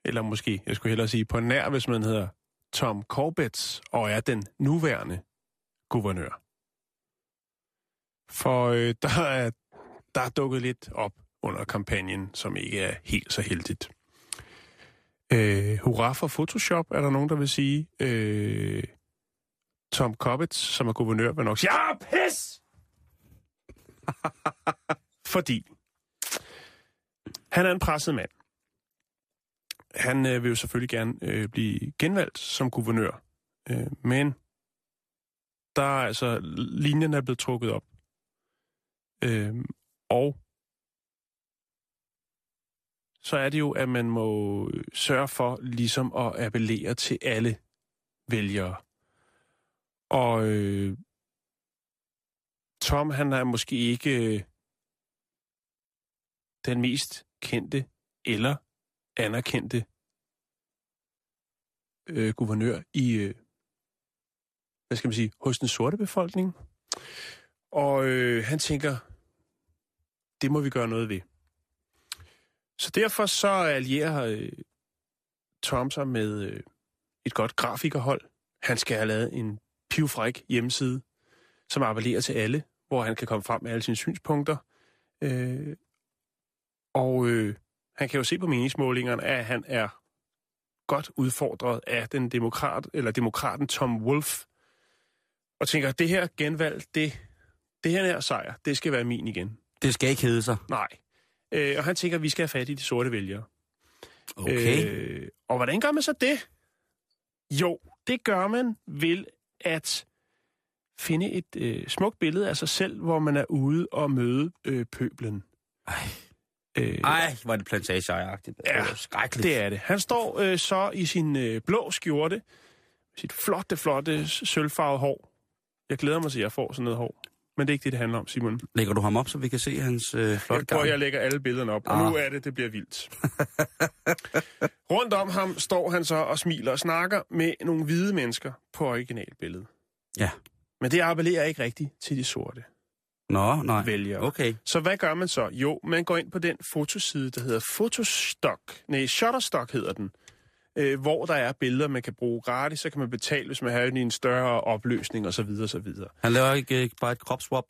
eller måske, jeg skulle hellere sige på nær, hvis man hedder Tom Corbett og er den nuværende guvernør. For øh, der, er, der er dukket lidt op under kampagnen, som ikke er helt så heldigt. Øh, hurra for Photoshop, er der nogen, der vil sige. Øh, Tom Cobbett, som er guvernør, vil nok sige, ja, pis! Fordi han er en presset mand. Han øh, vil jo selvfølgelig gerne øh, blive genvalgt som guvernør. Øh, men der er altså, linjen er blevet trukket op. Øh, og så er det jo, at man må sørge for ligesom at appellere til alle vælgere. Og øh, Tom, han er måske ikke øh, den mest kendte eller anerkendte øh, guvernør i, øh, hvad skal man sige, hos den sorte befolkning. Og øh, han tænker, det må vi gøre noget ved. Så derfor så allierer øh, Tom sig med øh, et godt grafikerhold. Han skal have lavet en pivfræk hjemmeside, som appellerer til alle, hvor han kan komme frem med alle sine synspunkter. Øh, og øh, han kan jo se på meningsmålingerne, at han er godt udfordret af den demokrat, eller demokraten Tom Wolf, og tænker, det her genvalg, det, det her er sejr, det skal være min igen. Det skal ikke hedde sig. Nej. Øh, og han tænker, at vi skal have fat i de sorte vælgere. Okay. Øh, og hvordan gør man så det? Jo, det gør man ved at finde et øh, smukt billede af sig selv, hvor man er ude og møde øh, pøblen. Ej. Øh, Ej, hvor er det plantageagtigt. Det Ja, er skrækkeligt. det er det. Han står øh, så i sin øh, blå skjorte, sit flotte, flotte sølvfarvede hår. Jeg glæder mig til, at jeg får sådan noget hår. Men det er ikke det, det handler om, Simon. Lægger du ham op, så vi kan se hans øh, flotte Jeg, gang? jeg lægger alle billederne op, og Ah. nu er det, det bliver vildt. Rundt om ham står han så og smiler og snakker med nogle hvide mennesker på originalbilledet. Ja. Men det appellerer ikke rigtigt til de sorte Nå, nej. vælgere. Okay. Så hvad gør man så? Jo, man går ind på den fotoside, der hedder Fotostock. Nej, Shutterstock hedder den. Øh, hvor der er billeder, man kan bruge gratis, så kan man betale, hvis man har i en større opløsning osv. osv. Han laver ikke øh, bare et kropswap.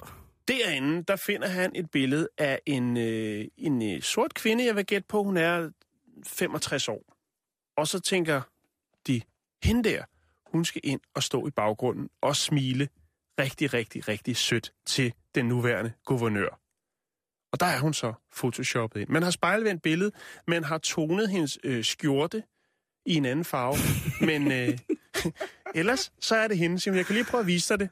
Derinde, der finder han et billede af en, øh, en øh, sort kvinde, jeg vil gætte på, hun er 65 år. Og så tænker de, hende der, hun skal ind og stå i baggrunden og smile rigtig, rigtig, rigtig sødt til den nuværende guvernør. Og der er hun så photoshoppet ind. Man har spejlvendt billedet, man har tonet hendes øh, skjorte i en anden farve. Men øh, ellers så er det hende, Simon. Jeg kan lige prøve at vise dig det.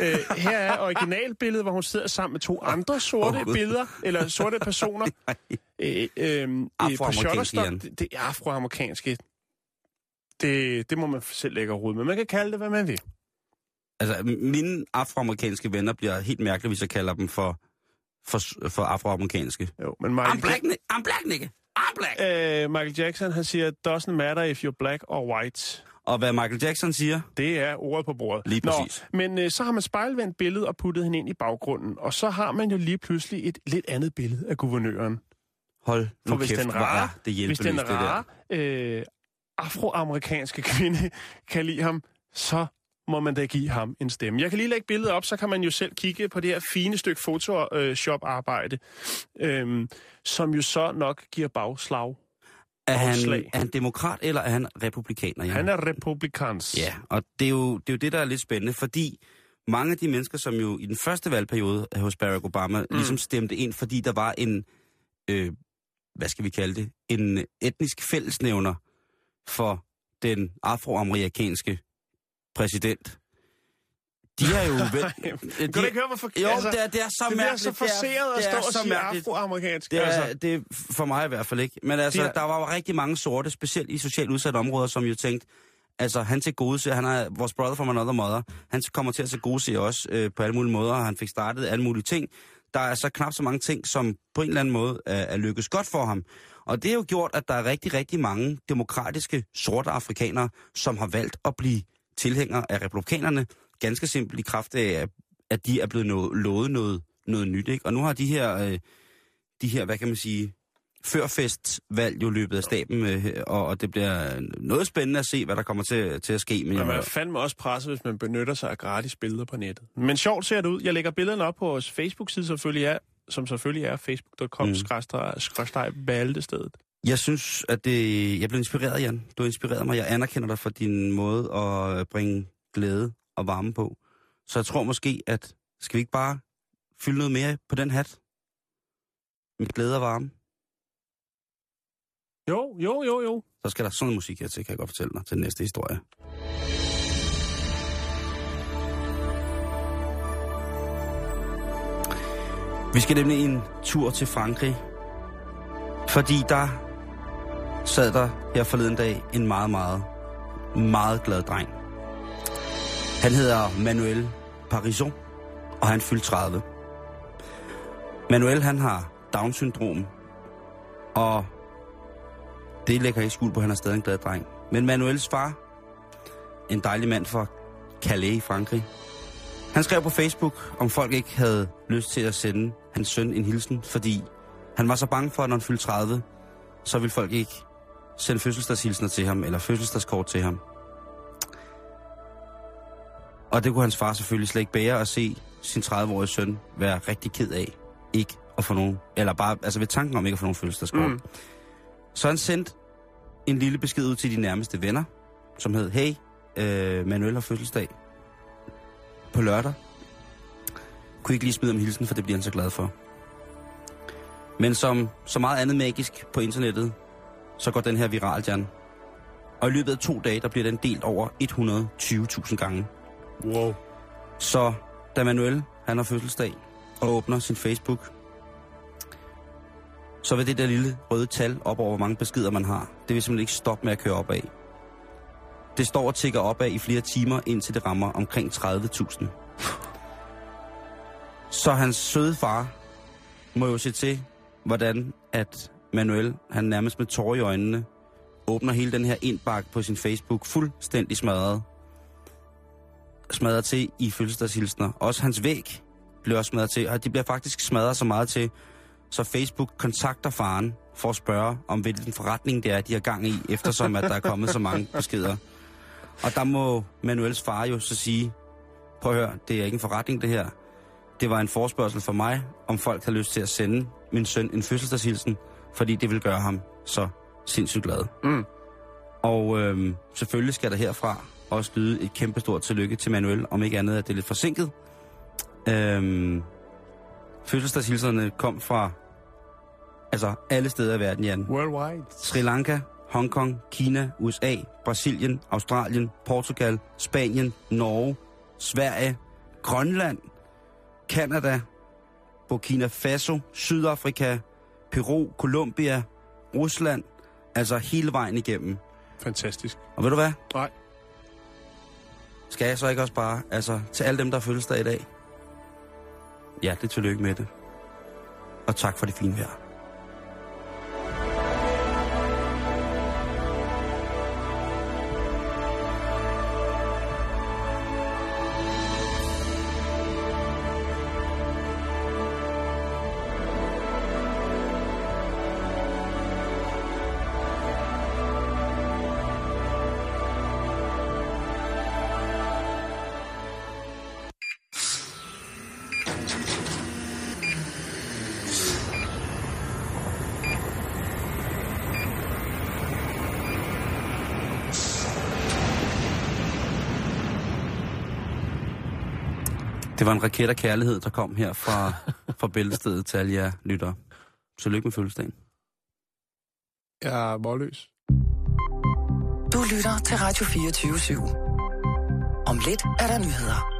Øh, her er originalbilledet, hvor hun sidder sammen med to andre sorte Gud. billeder, eller sorte personer. Øh, øh, øh, Afroamerikanske, det, det er afroamerikanske. Det, det må man selv lægge råd med. Man kan kalde det, hvad man vil. Altså, mine afroamerikanske venner bliver helt mærkelige, hvis jeg kalder dem for, for, for afroamerikanske. Jo, men I'm Michael, black, I'm black, nigga. I'm black. øh, Michael Jackson, han siger, doesn't matter if you're black or white. Og hvad Michael Jackson siger, Det er ordet på bordet. Lige præcis. Nå, men øh, så har man spejlvendt billedet og puttet hende ind i baggrunden. Og så har man jo lige pludselig et lidt andet billede af guvernøren. hold For nu hvis kæft, den rare, det hvis den rare øh, afroamerikanske kvinde kan lide ham, så må man da give ham en stemme. Jeg kan lige lægge billedet op, så kan man jo selv kigge på det her fine stykke Photoshop-arbejde, øhm, som jo så nok giver bagslag. Er han, Afslag. er han demokrat, eller er han republikaner? Jan? Han er republikans. Ja, og det er, jo, det er jo det, der er lidt spændende, fordi mange af de mennesker, som jo i den første valgperiode hos Barack Obama, mm. ligesom stemte ind, fordi der var en, øh, hvad skal vi kalde det, en etnisk fællesnævner for den afroamerikanske præsident. De har jo... Vel, Kan du ikke høre, hvorfor... Jo, det, er, det er så det mærkeligt. så forseret at det er stå og sige afroamerikansk. Det er, altså. det er for mig i hvert fald ikke. Men altså, De er- der var jo rigtig mange sorte, specielt i socialt udsatte områder, som jo tænkte, altså han til gode ser, han er vores brother from another mother, han kommer til at se gode se os øh, på alle mulige måder, og han fik startet alle mulige ting. Der er så knap så mange ting, som på en eller anden måde er, er lykkes godt for ham. Og det har jo gjort, at der er rigtig, rigtig mange demokratiske sorte afrikanere, som har valgt at blive tilhængere af republikanerne, ganske simpelt i kraft af, at de er blevet no- lovet noget, noget nyt. Ikke? Og nu har de her, øh, de her, hvad kan man sige, førfestvalg jo løbet af staben, øh, og, og det bliver noget spændende at se, hvad der kommer til, til at ske. Men Man er fandme også presset, hvis man benytter sig af gratis billeder på nettet. Men sjovt ser det ud. Jeg lægger billederne op på vores Facebook-side, selvfølgelig er, som selvfølgelig er facebook.com mm. skråstreg valgtestedet. Jeg synes, at det, jeg blev inspireret, Jan. Du har inspireret mig. Jeg anerkender dig for din måde at bringe glæde og varme på. Så jeg tror måske, at skal vi ikke bare fylde noget mere på den hat? Med glæde og varme. Jo, jo, jo, jo. Så skal der sådan noget musik her til, kan jeg godt fortælle dig, til den næste historie. Vi skal nemlig en tur til Frankrig, fordi der sad der her forleden dag en meget, meget, meget glad dreng. Han hedder Manuel Parison, og han fyldte 30. Manuel, han har Down-syndrom, og det lægger ikke skuld på, at han er stadig en glad dreng. Men Manuels far, en dejlig mand fra Calais i Frankrig, han skrev på Facebook, om folk ikke havde lyst til at sende hans søn en hilsen, fordi han var så bange for, at når han fyldte 30, så ville folk ikke sende fødselsdagshilsener til ham, eller fødselsdagskort til ham. Og det kunne hans far selvfølgelig slet ikke bære at se sin 30-årige søn være rigtig ked af, ikke at få nogen, eller bare, altså ved tanken om ikke at få nogen fødselsdagskort. Mm. Så han sendte en lille besked ud til de nærmeste venner, som hed, hey, øh, Manuel har fødselsdag på lørdag. Kunne I ikke lige smide om hilsen, for det bliver han så glad for. Men som så meget andet magisk på internettet, så går den her viral, Jan. Og i løbet af to dage, der bliver den delt over 120.000 gange. Wow. Så da Manuel, han har fødselsdag, og åbner sin Facebook, så vil det der lille røde tal op over, hvor mange beskeder man har, det vil simpelthen ikke stoppe med at køre opad. Det står og tigger opad i flere timer, indtil det rammer omkring 30.000. Så hans søde far må jo se til, hvordan at Manuel, han nærmest med tårer i øjnene, åbner hele den her indbakke på sin Facebook fuldstændig smadret. Smadret til i fødselsdagshilsner. Også hans væg bliver smadret til, og de bliver faktisk smadret så meget til, så Facebook kontakter faren for at spørge, om hvilken forretning det er, de har gang i, eftersom at der er kommet så mange beskeder. Og der må Manuels far jo så sige, prøv at høre, det er ikke en forretning det her. Det var en forspørgsel for mig, om folk har lyst til at sende min søn en fødselsdagshilsen, fordi det vil gøre ham så sindssygt glad. Mm. Og øhm, selvfølgelig skal der herfra også lyde et kæmpestort tillykke til Manuel, om ikke andet, at det er lidt forsinket. Øhm, fødselsdagshilserne kom fra altså alle steder i verden, Jan. Worldwide. Sri Lanka, Hongkong, Kina, USA, Brasilien, Australien, Portugal, Spanien, Norge, Sverige, Grønland, Kanada, Burkina Faso, Sydafrika, Peru, Colombia, Rusland, altså hele vejen igennem. Fantastisk. Og ved du hvad? Nej. Skal jeg så ikke også bare, altså til alle dem, der har fødselsdag i dag, hjertelig tillykke med det. Og tak for det fine vejr. Var en raket af kærlighed, der kom her fra, fra bæltestedet til alle jer lyttere. Så lykke med fødselsdagen. Jeg er målløs. Du lytter til Radio 24 /7. Om lidt er der nyheder.